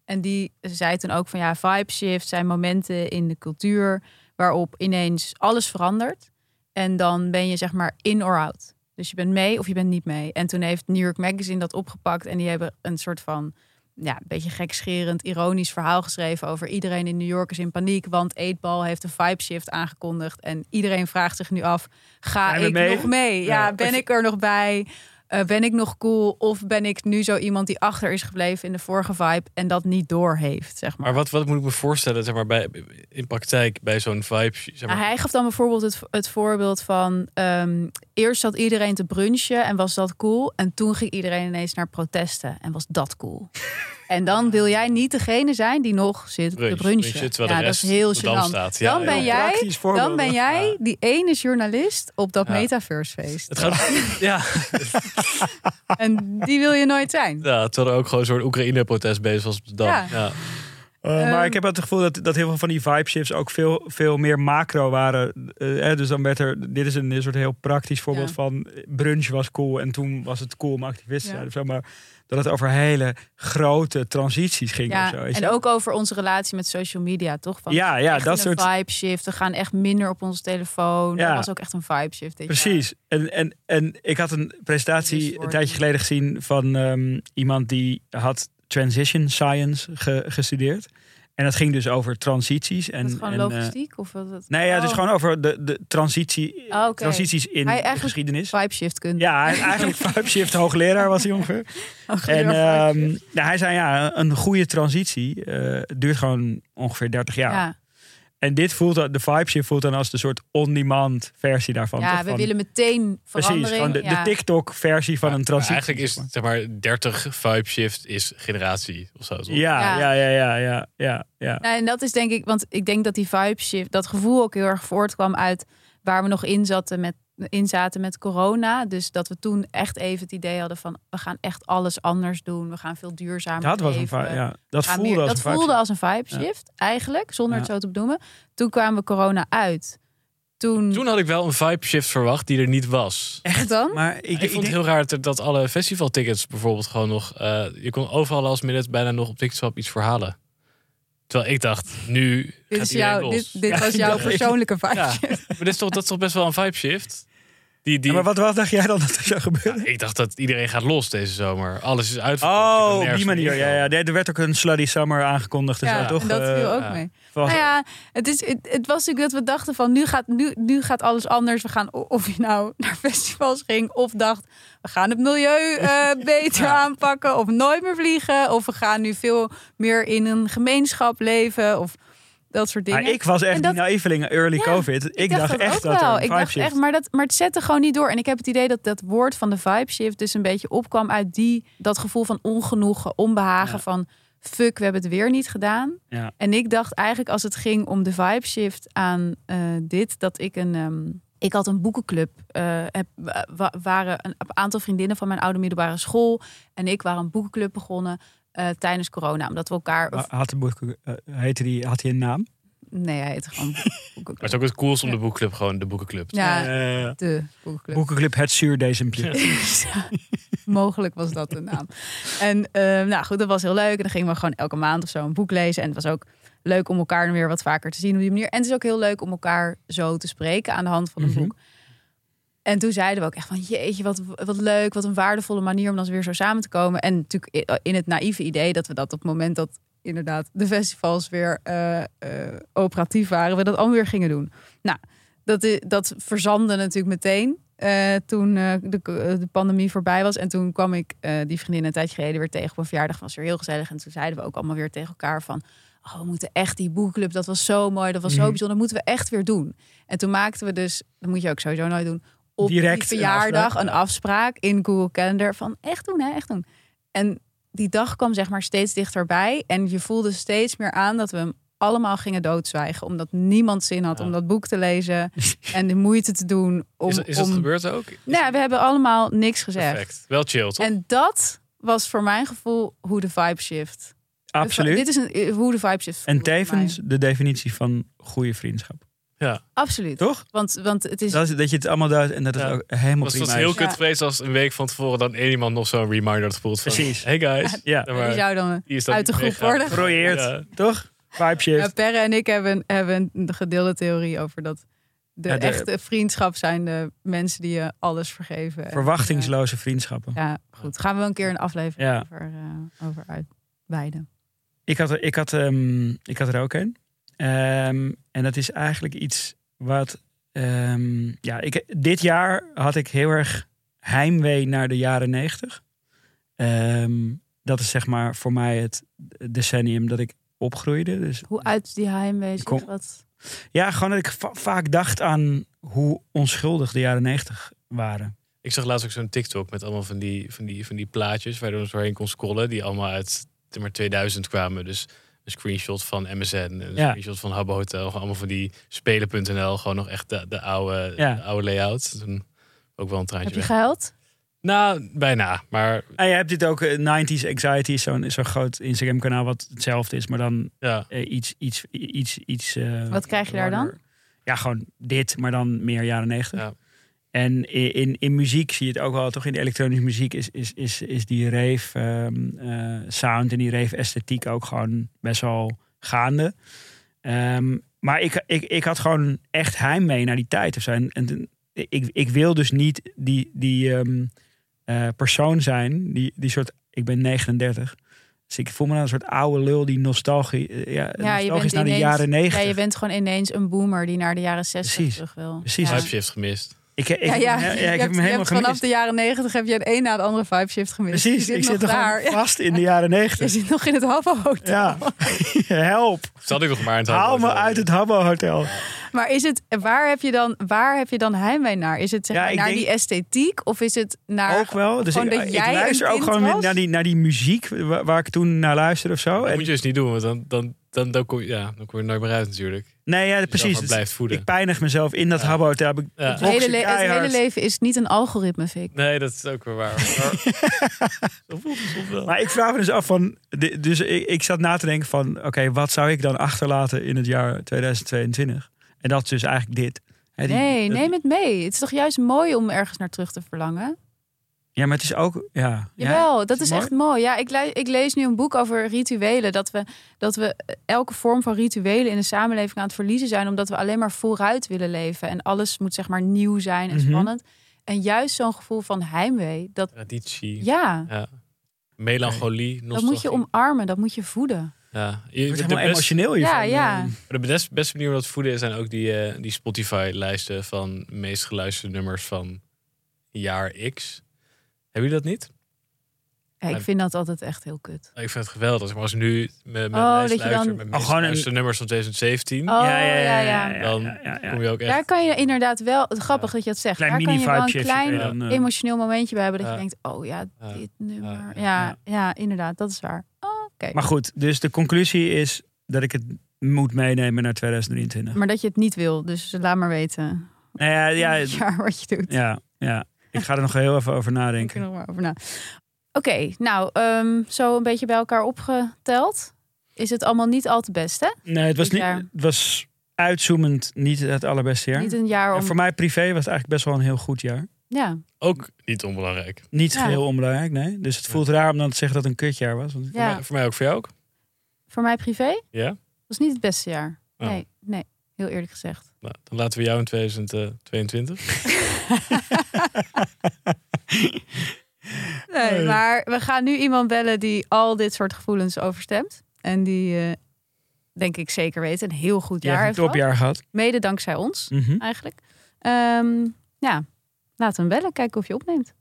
En die zei toen ook van ja, vibe shift zijn momenten in de cultuur waarop ineens alles verandert. En dan ben je zeg maar in or out. Dus je bent mee of je bent niet mee. En toen heeft New York Magazine dat opgepakt. En die hebben een soort van, ja, een beetje gekscherend, ironisch verhaal geschreven over iedereen in New York is in paniek. Want Eetbal heeft een vibe shift aangekondigd. En iedereen vraagt zich nu af, ga ik mee? nog mee? Ja, Ja. ben ik er nog bij? Eh, ben ik nog cool? Of ben ik nu zo iemand die achter is gebleven in de vorige vibe en dat niet door heeft, zeg maar. Maar wat, wat moet ik me voorstellen, zeg maar, bij, in praktijk bij zo'n vibe? Zeg maar, Nou, hij gaf dan bijvoorbeeld het, het voorbeeld van... ehm, eerst zat iedereen te brunchen en was dat cool. En toen ging iedereen ineens naar protesten en was dat cool. En dan wil jij niet degene zijn die nog zit brunch, te brunchen. brunchen, terwijl ja, de dat is heel op de gênant. staat. Ja, Dan ben ja. jij-. Dan ben jij die ene journalist op dat Ja. metaversefeest. Het gaat, (laughs) ja, En die wil je nooit zijn. ja, terwijl er ook gewoon zo'n Oekraïne-protest bezig was op de dam. Ja. Ja. Uh, maar Ehm, ik heb het gevoel dat, dat heel veel van die vibe shifts ook veel, veel meer macro waren. Uh, hè, dus dan werd er, dit is een soort heel praktisch voorbeeld Ja. van brunch was cool en toen was het cool om activisten te Ja. zijn. Maar dat het over hele grote transities ging Ja, of zo. weet en ook over onze relatie met social media, toch? Van Ja, ja, dat een soort- vibe shift. We gaan echt minder op onze telefoon. Ja. Dat was ook echt een vibe shift. jaar. Precies. En, en, en ik had een presentatie een tijdje geleden gezien van ehm, iemand die had transition science ge- gestudeerd. En dat ging dus over transities. En, gewoon en, eh, logistiek? of wat het? nee, ja, het is Oh. gewoon over de, de transitie, Oh, oké. transities in Hij eigenlijk- geschiedenis. Vibe shift kunde. Ja, hij eigenlijk (laughs) vibe shift hoogleraar was hij ongeveer. En nou, hij zei ja, een goede transitie eh, duurt gewoon ongeveer 30 jaar. ja, En dit voelt, dan- de vibe shift voelt dan als de soort on-demand versie daarvan. ja we Van- willen meteen Precies, verandering. de, ja. de TikTok-versie van Ja, een transitie. Eigenlijk is zeg maar. zeg maar 30 vibe shift is generatie of zo. Ja, Ja. ja, ja, ja, ja, ja, ja. Nou, en dat is denk ik, want ik denk dat die vibe shift, dat gevoel ook heel erg voortkwam uit waar we nog in zaten met, in zaten met corona. Dus dat we toen echt even het idee hadden van we gaan echt alles anders doen. We gaan veel duurzamer Dat was een leven. vibe, ja. Dat voelde meer- als dat een vibe voelde shift. als een vibe shift, eigenlijk, zonder het zo te benoemen. Toen kwamen we corona uit. Toen, Toen had ik wel een vibe shift verwacht die er niet was. echt dan? Maar ik, Ik, ik vond het denk- heel raar dat, alle festivaltickets bijvoorbeeld gewoon nog... eh, je kon overal last minute bijna nog op Ticketswap iets verhalen. Terwijl ik dacht, nu dit gaat is los. dit, dit Ja, was jouw (laughs) ja. persoonlijke vibe Ja. Maar dit is toch, dat is toch best wel een vibe shift? Die, die, Ja, maar wat, wat dacht jij dan dat er zou gebeuren? Ja, ik dacht dat iedereen gaat los deze zomer. Alles is uit. Oh, op die manier. Ja, ja. Er werd ook een Slutty Summer aangekondigd. En Ja, zo, toch? en dat Eh, viel ook ja. mee. Nou ja, het, is, het, het was natuurlijk dat we dachten van nu gaat, nu, nu gaat alles anders. We gaan, of je nou (laughs) naar festivals ging of dacht we gaan het milieu eh, (laughs) beter aanpakken of nooit meer vliegen. Of we gaan nu veel meer in een gemeenschap leven of dat soort dingen. Maar ik was echt En dat- die naïveling early Ja, covid. Ik, dacht, echt dat wel. Ik dacht shift... echt, maar, dat, maar het zette gewoon niet door. En ik heb het idee dat dat woord van de vibe shift dus een beetje opkwam uit die, dat gevoel van ongenoegen, onbehagen Ja. van fuck, we hebben het weer niet gedaan. Ja. En ik dacht eigenlijk als het ging om de vibe shift aan eh, dit, dat ik een... ehm, ik had een boekenclub. eh, heb, wa- waren een, aantal vriendinnen van mijn oude middelbare school. En ik waren een boekenclub begonnen eh, tijdens corona. Omdat we elkaar... Had, de boek, heette die, had hij een naam? Nee, hij heette gewoon (laughs) Maar boekenclub. het is ook het coolste om de boekclub gewoon de boekenclub. te Ja, de boekenclub. boekenclub Het Zuurdesempje. Ja, (laughs) mogelijk was dat de naam. En eh, nou goed, dat was heel leuk. En dan gingen we gewoon elke maand of zo een boek lezen. En het was ook leuk om elkaar weer wat vaker te zien op die manier. En het is ook heel leuk om elkaar zo te spreken aan de hand van een Mhm. boek. En toen zeiden we ook echt van jeetje, wat, wat leuk, wat een waardevolle manier om dan weer zo samen te komen. En natuurlijk in het naïeve idee dat we dat op het moment dat inderdaad de festivals weer eh, eh, operatief waren, we dat allemaal weer gingen doen. Nou, dat, dat verzandde natuurlijk meteen. eh, toen de, de pandemie voorbij was. En toen kwam ik die vriendin een tijdje geleden weer tegen op een verjaardag. Was weer heel gezellig. En toen zeiden we ook allemaal weer tegen elkaar van... Oh, we moeten echt die boekclub, dat was zo mooi, dat was zo Mhm. bijzonder. Dat moeten we echt weer doen. En toen maakten we dus, dat moet je ook sowieso nooit doen, op Direct die een verjaardag afspraak. een afspraak in Google Calendar van echt doen, hè, echt doen. En die dag kwam zeg maar steeds dichterbij en je voelde steeds meer aan dat we hem allemaal gingen doodzwijgen, omdat niemand zin had Ja. om dat boek te lezen (laughs) en de moeite te doen om. is, is dat om... gebeurd ook? Nou, we hebben allemaal niks gezegd. Perfect. Wel chill, toch? En dat was voor mijn gevoel hoe de vibe shift. Absoluut. Dit is een, eh, hoe de vibe shift. En tevens de definitie van goede vriendschap. Absoluut. Toch? Want, want het is. Dat, is- dat je het allemaal doet en dat het Ja. ook helemaal was prima het heel is. kut Ja. geweest als een week van tevoren dan één iemand nog zo'n reminder had gevoeld van... Precies. Hey guys. Ja, Ja, die zou dan die is dan uit de groep worden. Ja. toch? Vibe shift. Ja, Perre en ik hebben, hebben een gedeelde theorie over dat de, Ja, de- echte vriendschap zijn de mensen die je alles vergeven. En, Verwachtingsloze vriendschappen. ja, goed. Gaan we een keer een aflevering Ja. over, eh, over uitweiden. Ik had, er- ik, had, ehm, ik had er ook een. Ehm, en dat is eigenlijk iets wat. ehm, ja, ik, dit jaar had ik heel erg heimwee naar de jaren negentig. Ehm, dat is zeg maar voor mij het decennium dat ik opgroeide. Dus Hoe uit die heimwee Wat... ja, gewoon dat ik va- vaak dacht aan hoe onschuldig de jaren negentig waren. Ik zag laatst ook zo'n TikTok met allemaal van die, van die, van die plaatjes waar je dan zo heen kon scrollen. Die allemaal uit maar 2000 kwamen. Dus een screenshot van MSN, een Ja. screenshot van Habbo Hotel. Gewoon allemaal van die spelen.nl. Gewoon nog echt de, de, oude, Ja. de oude layout. Toen ook wel een traantje Heb je weg. gehuild? Nou, bijna. Maar En je hebt dit ook, eh, 90s Anxiety, zo'n zo'n groot Instagram kanaal wat hetzelfde is, maar dan ja, eh, iets, iets, iets, iets. eh, Wat krijg je daar dan? Ja, gewoon dit, maar dan meer jaren negentig. Ja. En in, in muziek zie je het ook wel, toch in de elektronische muziek is, is, is, is die rave ehm, eh, sound en die rave esthetiek ook gewoon best wel gaande. Ehm, maar ik, ik, ik had gewoon echt heimwee naar die tijd of zo. En, ik, ik wil dus niet die, die ehm, eh, persoon zijn, die, die soort, ik ben 39. Dus ik voel me dan een soort oude lul die nostalgie, eh, ja, Ja, nostalgisch naar de jaren 90. Ja, je bent gewoon ineens een boomer die naar de jaren 60 Precies. terug wil. Precies. Ja. Shift gemist. Ik, ik, Ja, ja, ja, (laughs) je ik heb hebt- hem je helemaal hebt vanaf de jaren 90 heb je een een na de andere vibe shift gemist. Precies, Je zit ik nog zit er daar. vast in de jaren Je 90. zit nog in het Habbo Hotel. Ja, (laughs) help. Zat ik nog maar in het Haal me uit het Habbo Hotel. Maar is het, waar, heb je dan, waar heb je dan heimwee naar? Is het zeg maar, ik naar denk- die esthetiek of is het naar... Ook wel. Dus ik, dat ik jij luister een ook gewoon was? naar die, naar die muziek waar, waar ik toen naar luisterde of zo. Dat En, moet je dus niet doen, want dan, dan, dan, dan, kom, je, ja, dan kom je nooit meer uit natuurlijk. nee, ja, precies. Dus blijft voeden. ik pijnig mezelf in dat Ja. Habbo Ja. het, hele le- het keihard. hele leven is niet een algoritme, Fik. Nee, dat is ook weer waar. (laughs) Maar, wel. Maar ik vraag me dus af van. Dus ik, ik zat na te denken van. Oké, wat zou ik dan achterlaten in het jaar 2022? En dat is dus eigenlijk dit. Hè, die- Nee, dat- neem het mee. Het is toch juist mooi om ergens naar terug te verlangen? Ja, maar het is ook. Ja, ja, Jawel, dat is mooi. echt mooi. Ja, ik, le- ik lees nu een boek over rituelen. Dat we, dat we elke vorm van rituelen in de samenleving aan het verliezen zijn. Omdat we alleen maar vooruit willen leven. En alles moet zeg maar nieuw zijn en Mhm. spannend. En juist zo'n gevoel van heimwee. Dat, Traditie. ja, Ja. Melancholie, dat moet nostalgie. je omarmen. Dat moet je voeden. Ja. Je, Ik word de, helemaal best- emotioneel hiervan. Ja, ja. Eh, de best, beste manier om dat te voeden zijn ook die, eh, die Spotify-lijsten van meest geluisterde nummers van jaar X. Hebben jullie dat niet? Ja, ik vind dat altijd echt heel kut. Ik vind het geweldig. Maar als ik nu met mijn Oh, lijst dat je luister, dan- met Oh, een- geluisterde nummers van 2017, Oh, ja, ja. Dan ja, ja, ja. kom je ook echt... Daar kan je inderdaad wel, het grappig dat je dat zegt. Klein Daar kan je wel een klein je dan, eh, emotioneel momentje bij hebben. Dat Ja. je denkt, oh ja, Ja. dit nummer. Ja, Ja, inderdaad, dat is waar. Oh, Oké. Maar goed, dus de conclusie is dat ik het moet meenemen naar 2023. Maar dat je het niet wil, dus laat maar weten. Nou ja, ja, (laughs) wat je doet. ja, ja. Ik ga er nog heel even over Denk er nadenken. nog maar over na. Oké, nou, ehm, zo een beetje bij elkaar opgeteld. Is het allemaal niet al te best, hè? Nee, het was, niet, het was uitzoomend niet het allerbeste jaar. Niet een jaar En voor mij privé was het eigenlijk best wel een heel goed jaar. Ja, Ook niet onbelangrijk. Niet Ja. geheel onbelangrijk, nee. Dus het voelt raar om dan te zeggen dat het een kutjaar was. Want Voor, ja. mij, voor mij ook, voor jou ook? voor mij privé Ja? was niet het beste jaar. Oh. Nee, nee, heel eerlijk gezegd. Nou, dan laten we jou in 2022. (laughs) Nee, maar we gaan nu iemand bellen die al dit soort gevoelens overstemt. En die, eh, denk ik zeker weet, een heel goed jaar heeft een gehad. topjaar gehad. Mede dankzij ons, Mhm. eigenlijk. Ehm, ja, laten we hem bellen. Kijken of je opneemt.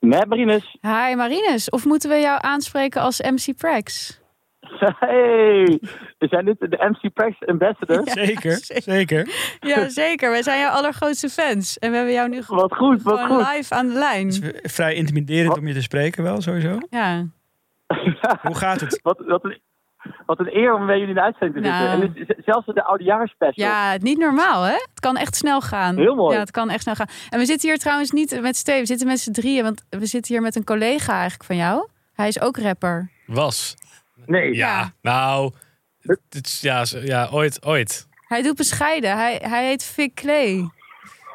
Met Marinus. Hi Marinus, of moeten we jou aanspreken als MC Prax? (laughs) Hey, we zijn dit de MC Prax Ambassador. Zeker, zeker. zeker. Ja, zeker. Wij zijn jouw allergrootste fans. En we hebben jou nu gewoon Wat goed, wat gewoon goed. live aan de lijn. Het is vrij intimiderend om je te spreken wel, sowieso. Ja, (laughs) Hoe gaat het? wat, wat, een, wat een eer om bij jullie in de uitzending te Nou. zitten. En het is zelfs de oudejaarsspecial. ja, niet normaal hè? Het kan echt snel gaan. Heel mooi. Ja, het kan echt snel gaan. En we zitten hier trouwens niet met Steve, we zitten met z'n drieën. Want we zitten hier met een collega eigenlijk van jou. Hij is ook rapper. Was. Nee, Ja, Ja. nou. Het is, ja, ja, ooit, ooit. Hij doet bescheiden. Hij, hij heet Vic Clay.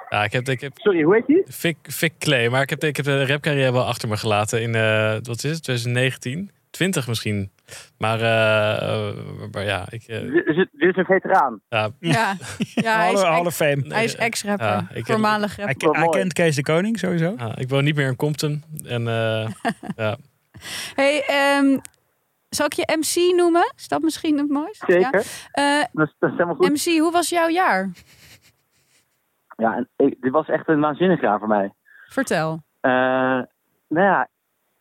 Ja, ik heb, ik heb sorry, hoe heet die? Vic, Vic Clay, maar ik heb, ik heb de rapcarrière wel achter me gelaten in, eh, wat is het, 2019? 20 misschien. Maar, eh, eh, maar ja, ik... eh, Dit is, dit is een veteraan. ja, Ja, ja (laughs) hij, is ex- hallo fame. hij is ex-rapper. Ja, voormalig Hij, rapper. hij kent Kees de Koning, sowieso. ja, ik woon niet meer in Compton. En eh, (laughs) ja, Hey, ehm, zal ik je MC noemen? Is dat misschien het mooiste? Zeker. Ja. Eh, Dat, is, dat is helemaal goed. MC, hoe was jouw jaar? Ja, en ik- dit was echt een waanzinnig jaar voor mij. Vertel. Eh, nou ja,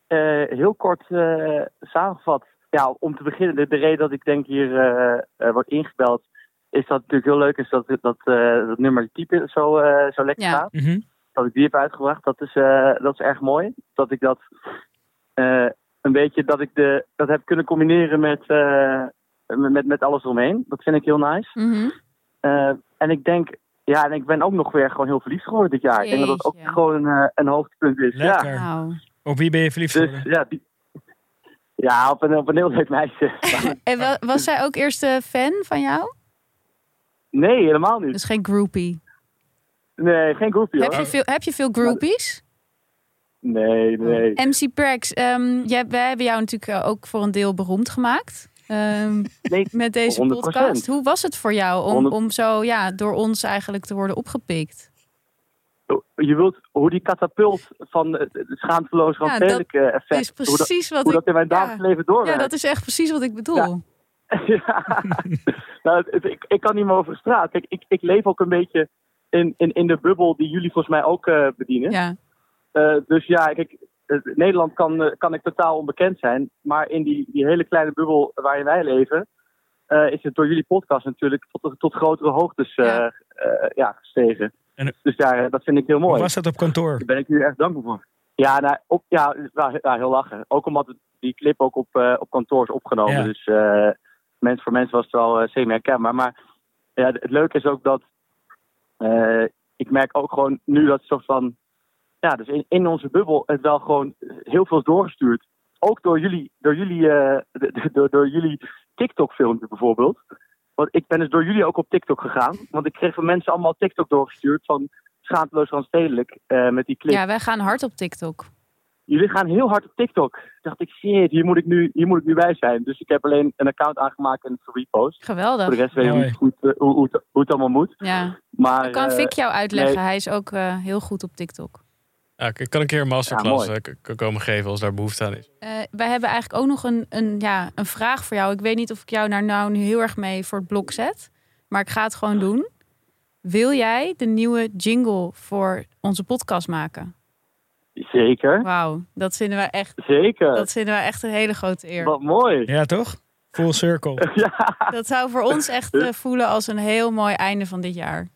eh, heel kort eh, samengevat. Ja, om te beginnen, de, de reden dat ik denk hier eh eh, wordt ingebeld, is dat het natuurlijk heel leuk is dat dat, eh, dat nummer type zo, eh, zo lekker Ja. gaat. Mhm. Dat ik die heb uitgebracht, dat is, eh, dat is erg mooi. Dat ik dat eh, een beetje, dat ik de, dat heb kunnen combineren met, eh, met, met alles eromheen. Dat vind ik heel nice. Mhm. Eh, en ik denk, ja, en ik ben ook nog weer gewoon heel verliefd geworden dit jaar. Ik denk dat dat ook gewoon eh, een hoogtepunt is. Ja. Nou. Op wie ben je verliefd Dus geworden? ja, die, ja op, een, op een heel leuk meisje. (laughs) En wa- was zij ook eerste fan van jou? nee, helemaal niet. Dus geen groupie. Nee, geen groepie Heb hoor. je veel, heb je veel groupies? Nee, nee. MC Prax, ehm, jij, wij hebben jou natuurlijk eh, ook voor een deel beroemd gemaakt. Ehm, (laughs) nee. met deze 100%. podcast. Hoe was het voor jou om, 100 om zo ja, door ons eigenlijk te worden opgepikt? Je wilt hoe die katapult van het schaamteloos Ja, eh, effect, Dat is hoe, dat, precies wat hoe ik... dat in mijn ja. dagelijks leven doorwerkt. Ja, dat is echt precies wat ik bedoel. Ja. (laughs) Ja. (laughs) nou, het- ik, ik kan niet meer over straat. Kijk, ik, ik leef ook een beetje in, in, in de bubbel die jullie volgens mij ook eh, bedienen. Ja. Eh, dus ja, kijk, Nederland kan, eh, kan ik totaal onbekend zijn. Maar in die, die hele kleine bubbel waarin wij leven, eh, is het door jullie podcast natuurlijk tot, tot grotere hoogtes Ja. ja, gestegen. En- dus daar, dat vind ik heel Hoe mooi. was dat op kantoor? Daar ben ik jullie erg dankbaar voor. Ja, nou, op, ja, ja, heel lachen. Ook omdat die clip ook op, op kantoor is opgenomen. Ja. Dus mens voor mensen was het wel semi-herkenbaar. Maar ja, het leuke is ook dat ik merk ook gewoon nu dat soort van... Ja, dus in, in onze bubbel het wel gewoon heel veel is doorgestuurd. Ook door jullie, door jullie, eh, de- de- door, door jullie TikTok-filmpje bijvoorbeeld. Want ik ben dus door jullie ook op TikTok gegaan. Want ik kreeg van mensen allemaal TikTok doorgestuurd van schaamteloos randstedelijk eh, met die clip. ja, wij gaan hard op TikTok. Jullie gaan heel hard op TikTok. Dacht ik, shit, hier moet ik nu, hier moet ik nu bij zijn. Dus ik heb alleen een account aangemaakt en het gerepost. Geweldig. Voor de rest weet ik niet goed eh, hoe, hoe, het, hoe het allemaal moet. Ja. Maar Dan kan Vic jou uitleggen. nee. Hij is ook eh, heel goed op TikTok. Ja, ik kan een keer een masterclass Ja, eh, komen geven als daar behoefte aan is. Eh, wij hebben eigenlijk ook nog een, een, ja, een vraag voor jou. Ik weet niet of ik jou daar nou nu heel erg mee voor het blok zet. Maar ik ga het gewoon doen. Wil jij de nieuwe jingle voor onze podcast maken? Zeker, Wauw, dat vinden wij echt, zeker. dat vinden wij echt een hele grote eer. Wat mooi. Ja, toch? Full circle. (laughs) Ja, Dat zou voor ons echt eh, voelen als een heel mooi einde van dit jaar.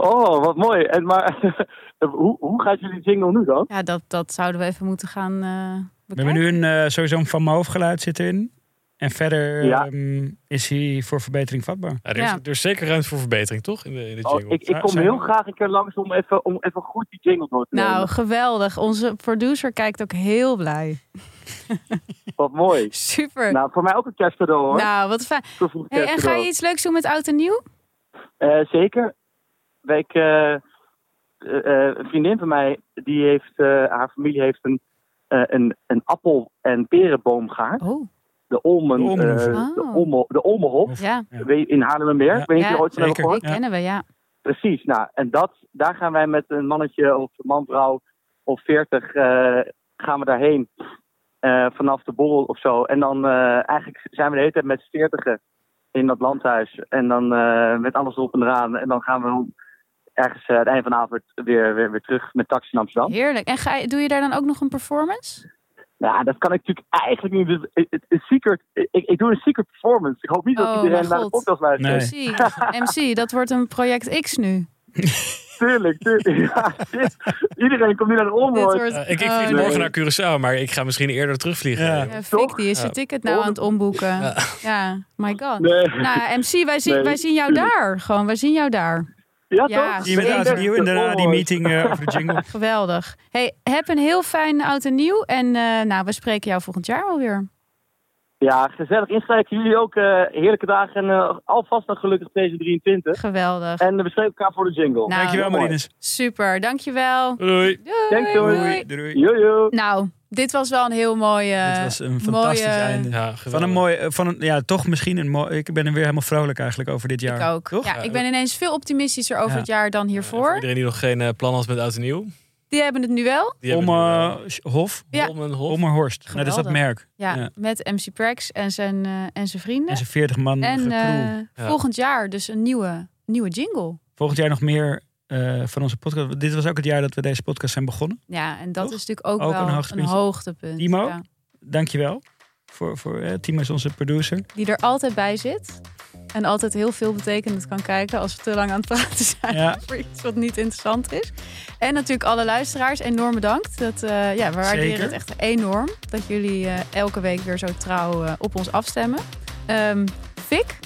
Oh, wat mooi. En maar, (laughs) hoe, hoe gaat jullie jingle nu dan? Ja, dat, dat zouden we even moeten gaan eh We bekijken. hebben nu een, eh, sowieso een van mijn hoofdgeluid zit erin. En verder Ja. ehm, is hij voor verbetering vatbaar. Ja, er, is, Ja. er is zeker ruimte voor verbetering, toch? In de, in de Oh, ik, ik kom heel graag een keer langs om even, om even goed die jingle door te nemen. Nou, geweldig. Onze producer kijkt ook heel blij. (laughs) Wat mooi. Super. Nou, Nou, voor mij ook een kerstcadeau hoor. wat fijn. Hey, en ga je iets leuks doen met oud en nieuw? Eh, zeker. Ik, eh, eh, eh, een vriendin van mij, die heeft, eh, haar familie heeft een, eh, een, een appel- en perenboomgaard. Oh. de Olmen, De eh, de, Oh. Olme, de Olmenhof. Ja, Ja. Weet je, In Haarlemmermeer. Ja. Ik weet niet of je Ja, ooit van zeker. gehoord. die kennen we, ja. Precies. Nou, en dat, daar gaan wij met een mannetje of een man, vrouw of veertig eh, gaan we daarheen. eh, vanaf de borrel of zo. En dan eh, eigenlijk zijn we de hele tijd met z'n veertigen in dat landhuis. En dan eh, met alles erop en eraan. En dan gaan we ergens eh, aan het eind van de avond weer, weer, weer terug met taxi in Amsterdam. Heerlijk. En ga je, doe je daar dan ook nog een performance? Ja, dat kan ik natuurlijk eigenlijk niet. Dus, het- het- een secret, ik, ik doe een secret performance. Ik hoop niet dat Oh, iedereen naar de podcast luistert. Nee. MC, (laughs) MC, dat wordt een project X nu. (laughs) Tuurlijk, tuurlijk. Ja, iedereen komt nu naar de wordt, Eh, ik, ik oh, vlieg nee. morgen naar Curaçao, maar ik ga misschien eerder terugvliegen. Ja. Ja, Fik, die is Ja. ticket nou aan het omboeken. Ja. Ja, my god. Nee. Nou, MC, wij zien, Nee, wij zien jou daar. Gewoon, wij zien jou daar. Ja, Ja, toch? Die oud en nieuw en daarna die meeting eh, over de jingle. (laughs) Geweldig. Hey, heb een heel fijn oud en nieuw. En eh, nou, we spreken jou volgend jaar alweer. Ja, gezellig instrijken. Jullie ook eh, heerlijke dagen en alvast een gelukkig 2023. Geweldig. En we spreken elkaar voor de jingle. Nou, Dankjewel. Marines. Super, dankjewel. Doei. Doei. Thanks, hoor. Doei. Doei. Jojo. Nou, dit was wel een heel mooie... Dit was een fantastisch mooie- einde. Ja, Van een mooi, eh, van een, ja, toch misschien een mooi. Ik ben er weer helemaal vrolijk eigenlijk over dit jaar. Ik ook. Toch? Ja, ik ben ineens veel optimistischer over Ja. het jaar dan hiervoor. voor iedereen die nog geen eh, plan had met oud en nieuw. Die hebben het nu wel. Die Om eh, Hof. Ja. Ommerhorst. Nou, dat is dat merk. Ja, Ja. met MC Prax en zijn, en zijn vrienden. En zijn 40 man En volgend jaar dus een nieuwe, nieuwe jingle. Volgend jaar nog meer eh, van onze podcast. Dit was ook het jaar dat we deze podcast zijn begonnen. Ja, en dat Toch? is natuurlijk ook, Ook wel een hoogtepunt. Timo? Ja. Dankjewel. Voor, voor, eh, Timo is onze producer. Die er altijd bij zit. En altijd heel veel betekenend kan kijken als we te lang aan het praten (laughs) zijn Ja. over iets wat niet interessant is. En natuurlijk alle luisteraars, enorm bedankt. Dat, eh, ja, we waarderen Zeker. het echt enorm dat jullie elke week weer zo trouw op ons afstemmen. Ehm Fik,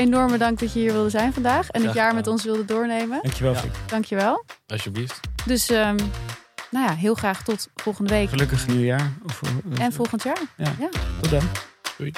enorm bedankt dat je hier wilde zijn vandaag. En het jaar met ons wilde doornemen. Dankjewel, Ja. Fik. Dankjewel. Alsjeblieft. Dus ehm, nou ja, heel graag tot volgende week. Gelukkig nieuwjaar. Of, eh, En volgend jaar. tot dan. Doei.